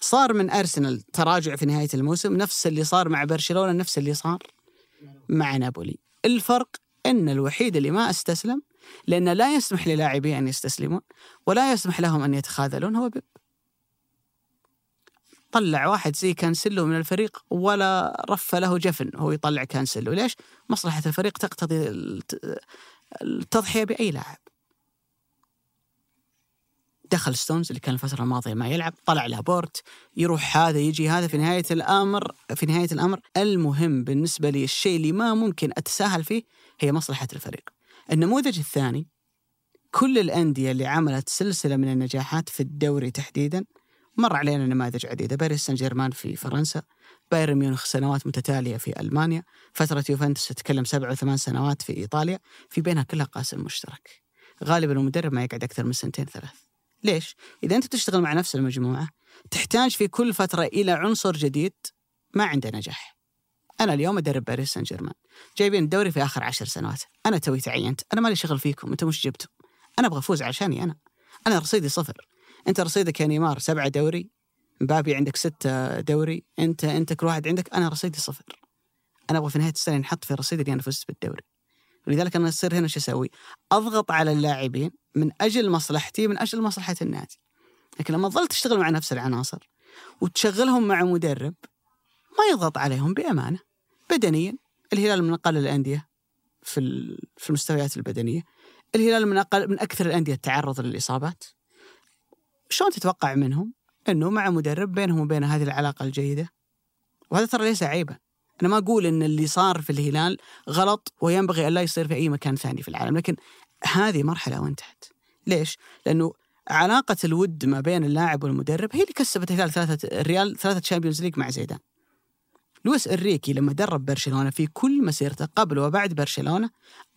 صار من أرسنال تراجع في نهاية الموسم نفس اللي صار مع برشلونة نفس اللي صار مع نابولي. الفرق إن الوحيد اللي ما استسلم لأن لا يسمح للاعبيه أن يستسلمون ولا يسمح لهم أن يتخاذلون هو بيب. طلع واحد زي كانسلو من الفريق ولا رف له جفن هو يطلع كانسلو ليش؟ مصلحة الفريق تقتضي التضحية بأي لاعب. دخل ستونز اللي كان الفترة الماضية ما يلعب طلع لابورت يروح هذا يجي هذا في نهاية الأمر في نهاية الأمر المهم بالنسبة لي الشيء اللي ما ممكن أتساهل فيه هي مصلحة الفريق. النموذج الثاني كل الأندية اللي عملت سلسلة من النجاحات في الدوري تحديدا مر علينا نماذج عديدة. باريس سان جيرمان في فرنسا بايرن ميونخ سنوات متتالية في ألمانيا فترة يوفنتوس تتكلم سبع وثمان سنوات في إيطاليا في بينها كلها قاسم مشترك. غالبا المدرب ما يقعد أكثر من سنتين ثلاث. ليش؟ إذا أنت تشتغل مع نفس المجموعة تحتاج في كل فترة إلى عنصر جديد ما عنده نجاح. أنا اليوم أدرب باريس سان جيرمان. جايبين الدوري في آخر عشر سنوات. أنا توي تعينت. أنا مالي شغل فيكم. أنتم مش جبتوا؟ أنا أبغى أفوز عشاني أنا. أنا رصيدي صفر. أنت رصيدك يا نيمار سبعة دوري. مبابي عندك ستة دوري. أنت أنت كل واحد عندك. أنا رصيدي صفر. أنا أبغى في نهاية السنة نحط في رصيدي إني أنا فزت بالدوري. ولذلك أنا أصير هنا شو أسوي؟ أضغط على اللاعبين من أجل مصلحتي من أجل مصلحة النادي. لكن لما تظل تشتغل مع نفس العناصر وتشغلهم مع مدرب ما يضغط عليهم بأمانة. بدنيا الهلال من أقل الأندية في في المستويات البدنية. الهلال من أقل من أكثر الأندية تعرض للإصابات. شلون تتوقع منهم إنه مع مدرب بينهم وبين هذه العلاقة الجيدة؟ وهذا ترى ليس عيبا. أنا ما أقول إن اللي صار في الهلال غلط وينبغي أن لا يصير في أي مكان ثاني في العالم لكن هذه مرحلة وانتهت ليش لأنه علاقة الود ما بين اللاعب والمدرب هي اللي كسبت الهلال ثلاثة الريال ثلاثة Champions League مع زيدان. لويس إنريكي لما درب برشلونة في كل مسيرته قبل وبعد برشلونة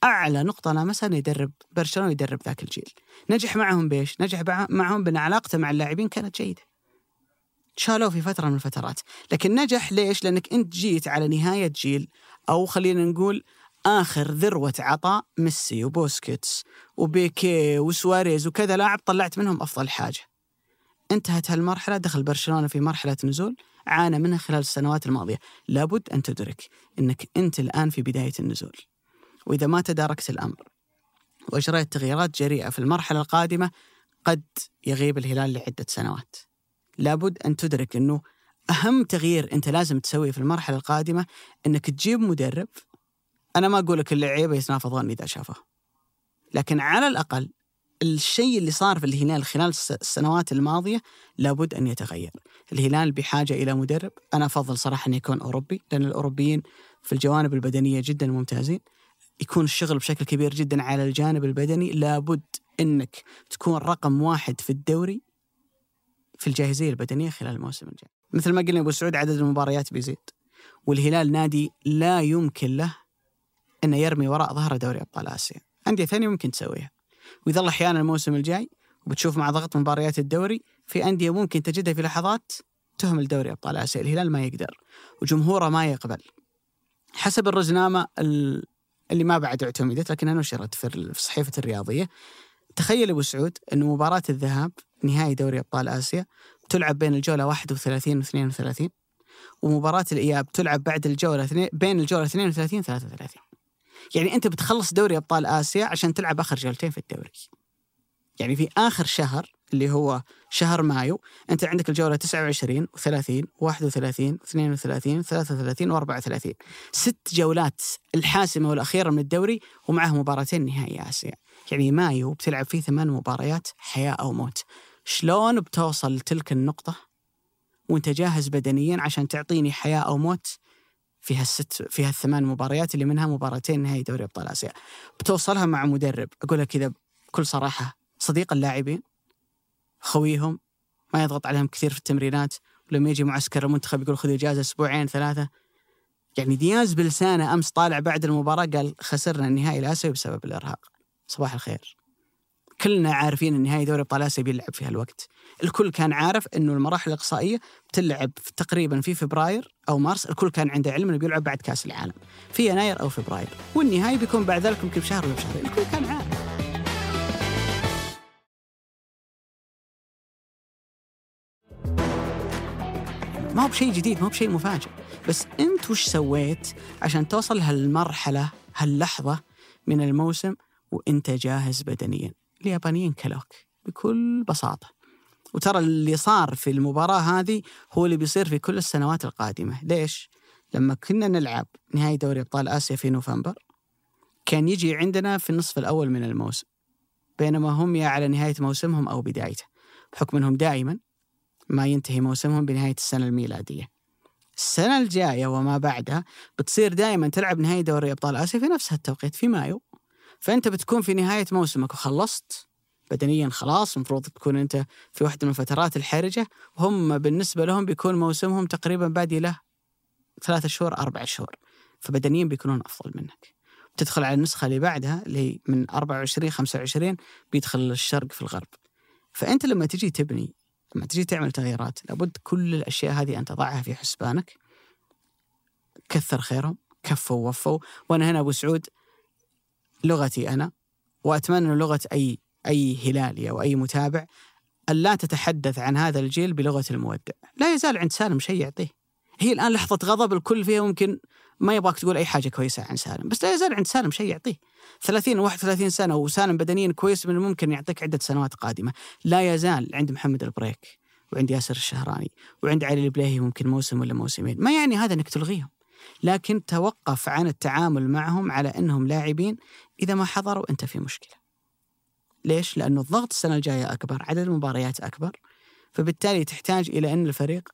أعلى نقطة لمسها يدرب برشلونة يدرب ذاك الجيل. نجح معهم بإيش؟ نجح معهم بأن علاقته مع اللاعبين كانت جيدة. شالوه في فترة من الفترات، لكن نجح ليش؟ لأنك أنت جيت على نهاية جيل أو خلينا نقول آخر ذروة عطاء ميسي وبوسكيتس وبيكي وسواريز وكذا لاعب طلعت منهم أفضل حاجة. انتهت هالمرحلة دخل برشلونة في مرحلة نزول عانى منها خلال السنوات الماضية. لابد أن تدرك إنك أنت الآن في بداية النزول. وإذا ما تداركت الأمر وإجريت تغييرات جريئة في المرحلة القادمة قد يغيب الهلال لعدة سنوات. لابد أن تدرك إنه أهم تغيير أنت لازم تسويه في المرحلة القادمة إنك تجيب مدرب أنا ما أقول لك اللعيبه يتنافضون إذا شافه لكن على الأقل الشيء اللي صار في الهلال خلال السنوات الماضية لابد أن يتغير. الهلال بحاجة إلى مدرب، أنا أفضل صراحة أن يكون أوروبي لأن الأوروبيين في الجوانب البدنية جدا ممتازين. يكون الشغل بشكل كبير جدا على الجانب البدني، لابد إنك تكون رقم واحد في الدوري في الجاهزية البدنية خلال الموسم الجاي. مثل ما قلنا أبو سعود عدد المباريات بيزيد. والهلال نادي لا يمكن له انه يرمي وراء ظهره دوري أبطال آسيا. أندية ثانية ممكن تسويها. ويظل أحيانا الموسم الجاي وبتشوف مع ضغط مباريات الدوري في أندية ممكن تجدها في لحظات تهمل دوري أبطال آسيا، الهلال ما يقدر وجمهوره ما يقبل. حسب الرزنامة اللي ما بعد اعتمدت لكنها نشرت في الصحيفه الرياضية تخيل أبو سعود انه مباراة الذهاب نهائي دوري أبطال آسيا تلعب بين الجولة 31 و 32 ومباراة الإياب تلعب بعد الجولة بين الجولة 32 و 33 يعني أنت بتخلص دوري أبطال آسيا عشان تلعب آخر جولتين في الدوري. يعني في آخر شهر اللي هو شهر مايو أنت عندك الجولة 29 و30 31 32 33 و34 ست جولات الحاسمة والأخيرة من الدوري ومعها مباراتين نهائي آسيا. يعني مايو بتلعب فيه ثمان مباريات حياة أو موت. شلون بتوصل لتلك النقطة؟ وأنت جاهز بدنيا عشان تعطيني حياة أو موت في هالست في هالثمان مباريات اللي منها مباراتين نهائي دوري أبطال آسيا. بتوصلها مع مدرب. أقول لك كذا بكل صراحة صديق اللاعبين خويهم ما يضغط عليهم كثير في التمرينات ولما يجي معسكر المنتخب يقول خذ إجازة أسبوعين ثلاثة. يعني دياز بلسانه أمس طالع بعد المباراة قال خسرنا النهائي الآسيوي بسبب الإرهاق. صباح الخير. كلنا عارفين إن نهائي دوري ابطال اسيا بيلعب في هالوقت. الكل كان عارف إنه المراحل الإقصائية بتلعب تقريبا في فبراير أو مارس الكل كان عنده علم إنه بيلعب بعد كأس العالم. في يناير أو فبراير. والنهائي بيكون بعد ذلك يمكن بشهر ولا بشهرين الكل كان عارف. ما هو بشيء جديد ما هو بشيء مفاجئ. بس أنت وش سويت عشان توصل هالمرحلة هاللحظة من الموسم وأنت جاهز بدنيا؟ اليابانيين كلوك بكل بساطة. وترى اللي صار في المباراة هذه هو اللي بيصير في كل السنوات القادمة. ليش؟ لما كنا نلعب نهائي دوري أبطال آسيا في نوفمبر كان يجي عندنا في النصف الأول من الموسم. بينما هم يا على نهاية موسمهم أو بدايته. بحكم أنهم دائما ما ينتهي موسمهم بنهاية السنة الميلادية. السنة الجاية وما بعدها بتصير دائما تلعب نهائي دوري أبطال آسيا في نفس التوقيت في مايو. فأنت بتكون في نهاية موسمك وخلصت. بدنيا خلاص المفروض تكون أنت في واحدة من الفترات الحرجة وهم بالنسبة لهم بيكون موسمهم تقريبا بادي له ثلاثة شهور أربع شهور. فبدنيا بيكونون أفضل منك. تدخل على النسخة اللي بعدها اللي هي من 24 25 بيدخل الشرق في الغرب. فأنت لما تجي تبني لما تجي تعمل تغييرات لابد كل الأشياء هذه أن تضعها في حسبانك. كثر خيرهم كفوا ووفوا. وأنا هنا أبو سعود لغتي أنا وأتمنى لغة أي أي هلالي أو أي متابع أن لا تتحدث عن هذا الجيل بلغة المودع. لا يزال عند سالم شيء يعطيه. هي الآن لحظة غضب الكل فيها ممكن ما يبغاك تقول أي حاجة كويسة عن سالم بس لا يزال عند سالم شيء يعطيه. 30 و 31 سنة وسالم بدنيا كويس من الممكن يعطيك عدة سنوات قادمة. لا يزال عند محمد البريك وعند ياسر الشهراني وعند علي البليهي ممكن موسم ولا موسمين. ما يعني هذا أنك تلغيهم. لكن توقف عن التعامل معهم على أنهم لاعبين إذا ما حضروا أنت في مشكلة. ليش؟ لأنه الضغط السنة الجاية أكبر عدد المباريات أكبر. فبالتالي تحتاج إلى أن الفريق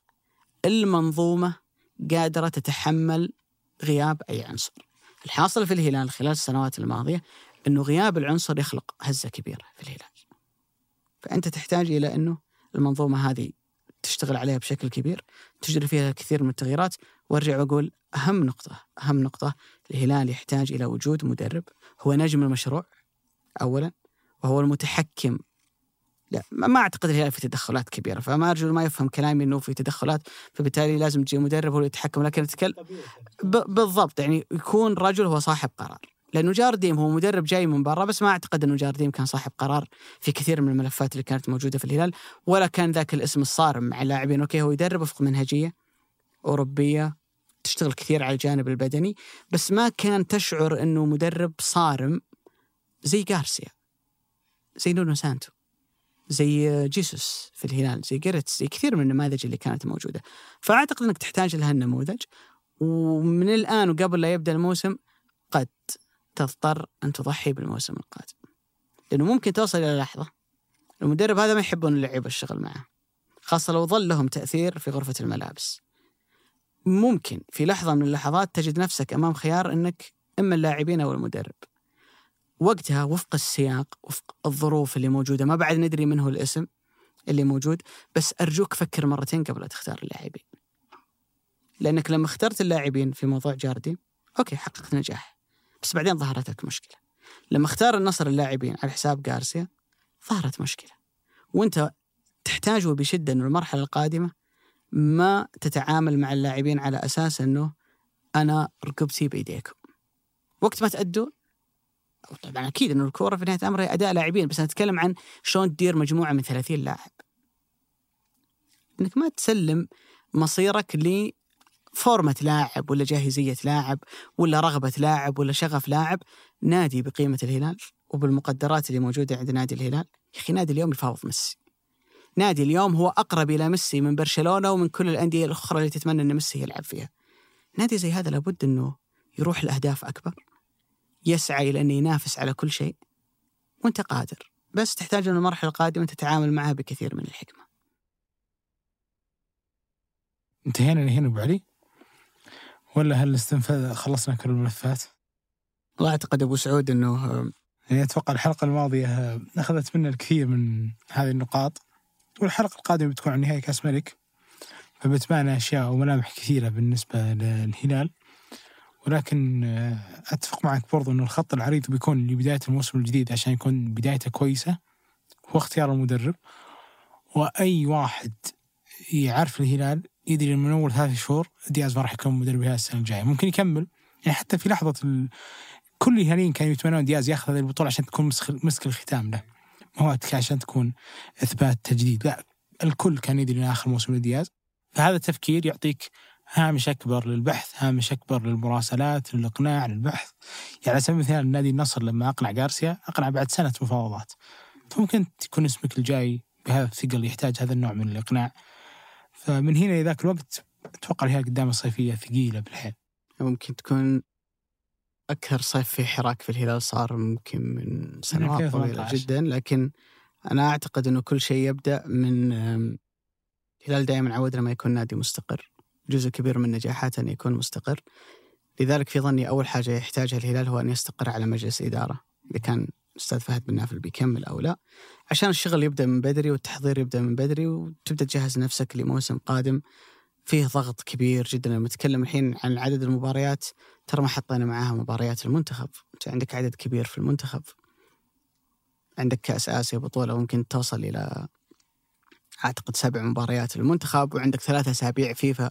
المنظومة قادرة تتحمل غياب أي عنصر. الحاصل في الهلال خلال السنوات الماضية أنه غياب العنصر يخلق هزة كبيرة في الهلال. فأنت تحتاج إلى أنه المنظومة هذه تشتغل عليها بشكل كبير تجري فيها كثير من التغييرات. وأرجع وأقول أهم نقطة أهم نقطة الهلال يحتاج إلى وجود مدرب. هو نجم المشروع اولا وهو المتحكم. لا ما أعتقد الهلال في تدخلات كبيرة فما أرجو ما يفهم كلامي إنه في تدخلات فبالتالي لازم تجي مدرب هو اللي يتحكم. لكن أتكلم بالضبط يعني يكون رجل هو صاحب قرار. لأنه جارديم هو مدرب جاي من برا بس ما أعتقد انه جارديم كان صاحب قرار في كثير من الملفات اللي كانت موجودة في الهلال ولا كان ذاك الاسم الصارم مع اللاعبين. okay هو يدرب وفق منهجية أوروبية تشتغل كثير على الجانب البدني بس ما كان تشعر إنه مدرب صارم زي غارسيا زي نونو سانتو زي جيسوس في الهلال زي جريتس زي كثير من النماذج اللي كانت موجودة. فأعتقد إنك تحتاج لهالنموذج ومن الآن وقبل لا يبدأ الموسم قد تضطر أن تضحي بالموسم القادم. لأنه ممكن توصل إلى لحظة المدرب هذا ما يحبون اللعيبة الشغل معه خاصة لو ظل لهم تأثير في غرفة الملابس. ممكن في لحظة من اللحظات تجد نفسك أمام خيار إنك إما اللاعبين أو المدرب. وقتها وفق السياق وفق الظروف اللي موجودة ما بعد ندري من هو الاسم اللي موجود بس أرجوك فكر مرتين قبل لا تختار اللاعبين. لأنك لما اخترت اللاعبين في موضوع جاردي أوكي حققت نجاح بس بعدين ظهرت لك مشكلة. لما اختار النصر اللاعبين على حساب غارسيا ظهرت مشكلة. وأنت تحتاجه بشدة إنه المرحلة القادمة ما تتعامل مع اللاعبين على أساس إنه أنا ركبتي بإيديكم. وقت ما تأدوا طبعا أكيد إنه الكورة في نهاية الامر هي أداء لاعبين بس أنا أتكلم عن شلون تدير مجموعة من 30 لاعب. إنك ما تسلم مصيرك لفورمة لاعب ولا جاهزية لاعب ولا رغبة لاعب ولا شغف لاعب نادي بقيمة الهلال وبالمقدرات اللي موجودة عند نادي الهلال. يا أخي نادي اليوم يفاوض ميسي. نادي اليوم هو أقرب إلى ميسي من برشلونة ومن كل الأندية الأخرى اللي تتمنى أن ميسي يلعب فيها. نادي زي هذا لابد أنه يروح لأهداف أكبر يسعى إلى أنه ينافس على كل شيء وأنت قادر. بس تحتاج أن المرحلة القادمة تتعامل معها بكثير من الحكمة. انتهينا لهنا أبو علي؟ ولا هل استنفذ خلصنا كل الملفات؟ والله أعتقد أبو سعود أنه يعني أتوقع الحلقة الماضية آه، أخذت منا الكثير من هذه النقاط. والحلقة القادمة بتكون عن نهائي كأس ملك. فبتبان أشياء وملامح كثيرة بالنسبة للهلال. ولكن آه، أتفق معك برضو انه الخط العريض بيكون لبداية الموسم الجديد عشان يكون بدايته كويسة هو اختيار المدرب. وأي واحد يعرف الهلال يدري من أول ثلاث شهور دياز ما راح يكون مدرب الهلال السنة الجاية. ممكن يكمل. يعني حتى في لحظة ال... كل الهلاليين كانوا يتمنون دياز ياخذ هذه البطولة عشان تكون مسك, مسك الختام له. ما هو عشان تكون إثبات تجديد لا الكل كان يدري ان آخر موسم لدياز فهذا التفكير يعطيك هامش أكبر للبحث، هامش أكبر للمراسلات، للإقناع، للبحث. يعني على سبيل المثال نادي النصر لما أقنع غارسيا أقنع بعد سنة مفاوضات. فممكن تكون اسمك الجاي بهذا الثقل يحتاج هذا النوع من الإقناع. فمن هنا لذاك الوقت أتوقع الهلال قدام الصيفية ثقيلة بالحيل. ممكن تكون أكثر صيف في حراك في الهلال صار ممكن من سنوات طويلة 2018. جدا لكن أنا أعتقد أنه كل شيء يبدأ من الهلال دائما عودنا ما يكون نادي مستقر. جزء كبير من نجاحاته أن يكون مستقر. لذلك في ظني أول حاجة يحتاجها الهلال هو أن يستقر على مجلس إدارة. إذا كان أستاذ فهد بن نافل بيكمل أو لا. عشان الشغل يبدأ من بدري والتحضير يبدأ من بدري وتبدأ تجهز نفسك لموسم قادم. فيه ضغط كبير جدا. لما نتكلم الحين عن عدد المباريات ترى ما حطينا معاها مباريات المنتخب. أنت عندك عدد كبير في المنتخب. عندك كأس آسيا بطولة ممكن توصل إلى أعتقد سبع مباريات للمنتخب وعندك ثلاثة أسابيع فيفا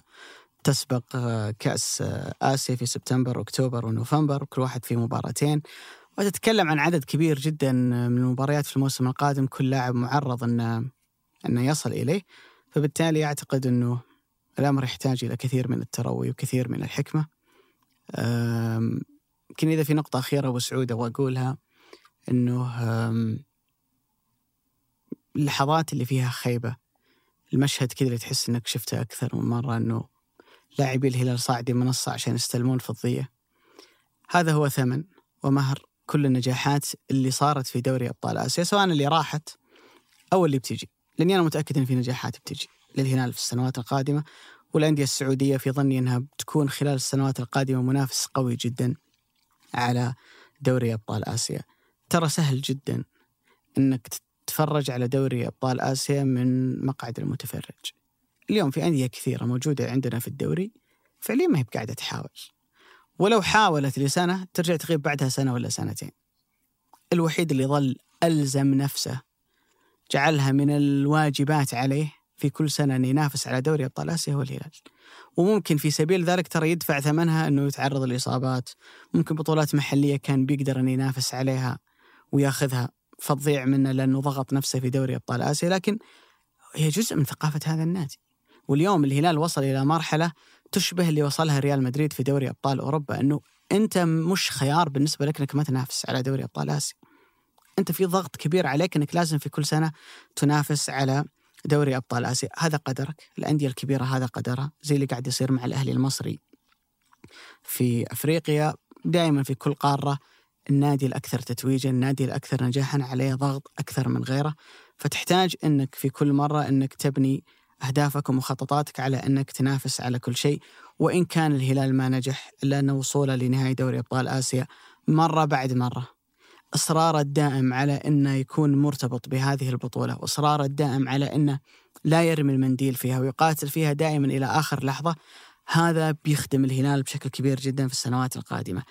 تسبق آه، كأس آه، آسيا في سبتمبر وأكتوبر ونوفمبر. كل واحد فيه مباراتين. وتتكلم عن عدد كبير جدا من المباريات في الموسم القادم. كل لاعب معرض أنه أنه يصل إليه. فبالتالي أعتقد أنه الأمر يحتاج إلى كثير من التروي وكثير من الحكمة. يمكن إذا في نقطة أخيرة أبو سعود أبغى أقولها أنه اللحظات اللي فيها خيبة المشهد كذا اللي تحس أنك شفته أكثر من مرة أنه لاعبي الهلال صاعدين منصة عشان يستلمون فضية. هذا هو ثمن ومهر كل النجاحات اللي صارت في دوري أبطال آسيا سواء اللي راحت أو اللي بتجي. لأني أنا متأكد أن في نجاحات بتجي. للهلال في السنوات القادمة والأندية السعودية في ظني أنها بتكون خلال السنوات القادمة منافس قوي جدا على دوري أبطال آسيا. ترى سهل جدا أنك تتفرج على دوري أبطال آسيا من مقعد المتفرج. اليوم في أندية كثيرة موجودة عندنا في الدوري فعليا ما هي بقاعدة تحاول. ولو حاولت لسنة ترجع تغيب بعدها سنة ولا سنتين. الوحيد اللي ظل ألزم نفسه جعلها من الواجبات عليه في كل سنة أن ينافس على دوري أبطال آسيا هو الهلال وممكن في سبيل ذلك ترى يدفع ثمنها أنه يتعرض لإصابات. ممكن بطولات محلية كان بيقدر أن ينافس عليها وياخذها فتضيع منه لأنه ضغط نفسه في دوري أبطال آسيا لكن هي جزء من ثقافة هذا النادي. واليوم الهلال وصل إلى مرحلة تشبه اللي وصلها ريال مدريد في دوري أبطال أوروبا أنه أنت مش خيار بالنسبة لك أنك ما تنافس على دوري أبطال آسيا. أنت في ضغط كبير عليك أنك لازم في كل سنة تنافس على دوري أبطال آسيا. هذا قدرك. الأندية الكبيرة هذا قدرها. زي اللي قاعد يصير مع الأهلي المصري. في أفريقيا دائما في كل قارة النادي الأكثر تتويجا النادي الأكثر نجاحا عليه ضغط أكثر من غيره. فتحتاج إنك في كل مرة إنك تبني أهدافك ومخططاتك على إنك تنافس على كل شيء. وإن كان الهلال ما نجح الا ان وصوله لنهائي دوري أبطال آسيا مرة بعد مرة. إصراره الدائم على أنه يكون مرتبط بهذه البطولة وإصراره الدائم على أنه لا يرمي المنديل فيها ويقاتل فيها دائما إلى آخر لحظة. هذا بيخدم الهلال بشكل كبير جدا في السنوات القادمة.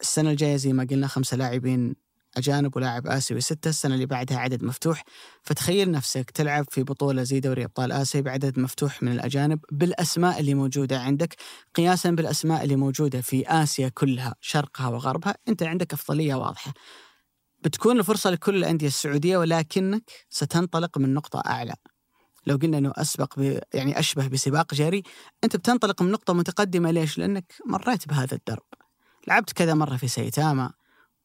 السنة الجاية زي ما قلنا خمسة لاعبين أجانب ولاعب آسيوي. ستة السنة اللي بعدها عدد مفتوح. فتخيل نفسك تلعب في بطولة زي دوري أبطال آسيا بعدد مفتوح من الأجانب بالأسماء اللي موجودة عندك. قياسا بالأسماء اللي موجودة في آسيا كلها شرقها وغربها. أنت عندك أفضلية واضحة. بتكون الفرصة لكل الأندية السعودية ولكنك ستنطلق من نقطة أعلى. لو قلنا إنه أسبق. يعني أشبه بسباق جري أنت بتنطلق من نقطة متقدمة. ليش؟ لأنك مريت بهذا الدرب. لعبت كذا مرة في سيتاما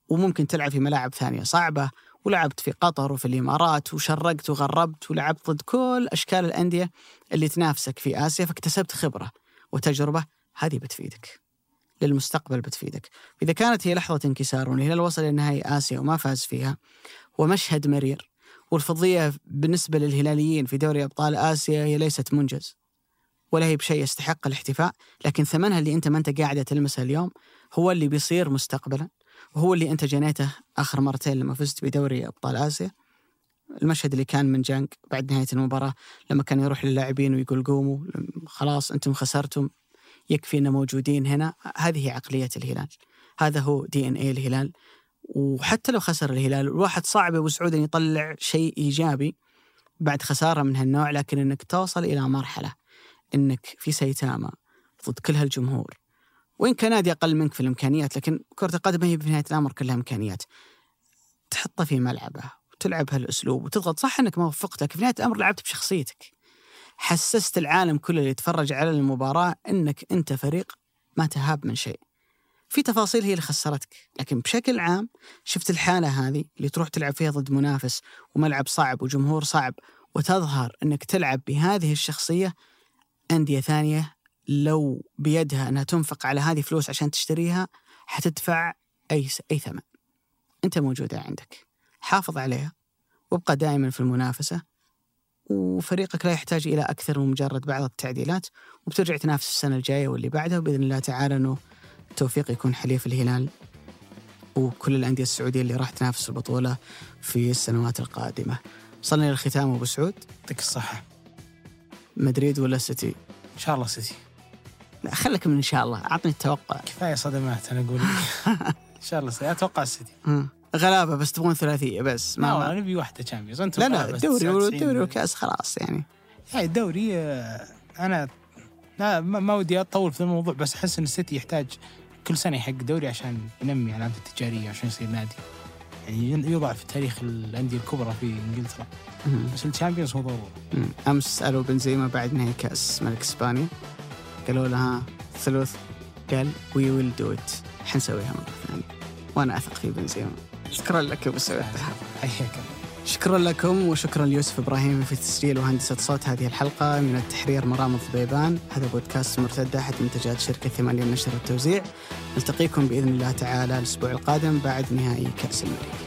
وممكن تلعب في ملاعب ثانية صعبة ولعبت في قطر وفي الإمارات وشرقت وغربت ولعبت ضد كل أشكال الأندية اللي تنافسك في آسيا فاكتسبت خبرة وتجربة هذه بتفيدك. للمستقبل بتفيدك. إذا كانت هي لحظة انكسار والهلال وصل لنهائي آسيا وما فاز فيها ومشهد مرير. والفضية بالنسبة للهلاليين في دوري أبطال آسيا هي ليست منجز ولا هي بشيء يستحق الاحتفاء لكن ثمنها اللي أنت ما أنت قاعدة تلمسه اليوم هو اللي بيصير مستقبلا. وهو اللي أنت جنيته آخر مرتين لما فزت بدوري أبطال آسيا. المشهد اللي كان من جانك بعد نهاية المباراة لما كان يروح للاعبين ويقول قوموا خلاص أنتم خسرتم يكفي ان موجودين هنا. هذه هي عقلية الهلال. هذا هو دي ان اي الهلال. وحتى لو خسر الهلال الواحد صعب أبو سعود إن يطلع شيء إيجابي بعد خسارة من هالنوع لكن إنك توصل إلى مرحلة إنك في سيتاما ضد كل هالجمهور. وإن كان نادي أقل منك في الإمكانيات لكن كرة القدم هي في نهاية الأمر كلها إمكانيات. تحطه في ملعبه وتلعب هالأسلوب وتضغط. صح أنك ما وفقت لكن في نهاية الأمر لعبت بشخصيتك. حسست العالم كله اللي يتفرج على المباراة أنك أنت فريق ما تهاب من شيء. في تفاصيل هي اللي خسرتك لكن بشكل عام شفت الحالة هذه اللي تروح تلعب فيها ضد منافس وملعب صعب وجمهور صعب وتظهر أنك تلعب بهذه الشخصية أندية ثانية لو بيدها أنها تنفق على هذه فلوس عشان تشتريها حتدفع أي أي ثمن. أنت موجودة عندك. حافظ عليها وابقى دائما في المنافسة وفريقك لا يحتاج إلى أكثر من مجرد بعض التعديلات وبترجع تنافس السنة الجاية واللي بعدها وبإذن الله تعالى إنه التوفيق يكون حليف الهلال وكل الأندية السعودية اللي راح تنافس البطولة في السنوات القادمة. وصلنا للختام أبو سعود. يعطيك الصحة. مدريد ولا سيتي؟ إن شاء الله سيتي. لا خليك من إن شاء الله. أعطني التوقع. كفاية صدمات أنا أقول. إن شاء الله أتوقع السيتي. غلابة بس تبغون ثلاثية بس. ما لا نبي واحدة تشامبيونز انت لا لا الدوري والدوري والكاس خلاص يعني. يعني الدوري آه، أنا لا ما ودي أطول في الموضوع بس أحس إن السيتي يحتاج كل سنة يحقق دوري عشان ينمي علامته التجارية عشان يصير نادي. يعني يوضع في تاريخ الأندية الكبرى في إنجلترا. بس الشامبيونز هو ضروري. أمس سألوا بنزيما بعد نهائي كأس ملك إسبانيا. قالوا لها ثلث قال we will do it حنسويها مرة ثانية. وأنا أثق في بنزيما شكرا لك سعود حياك شكرا لكم وشكرا ليوسف إبراهيم في تسجيل وهندسة صوت هذه الحلقة من التحرير مرام الضبيبان هذا بودكاست مرتدة أحد منتجات شركة ثمانية للنشر والتوزيع نلتقيكم بإذن الله تعالى الأسبوع القادم بعد نهائي كأس الملك.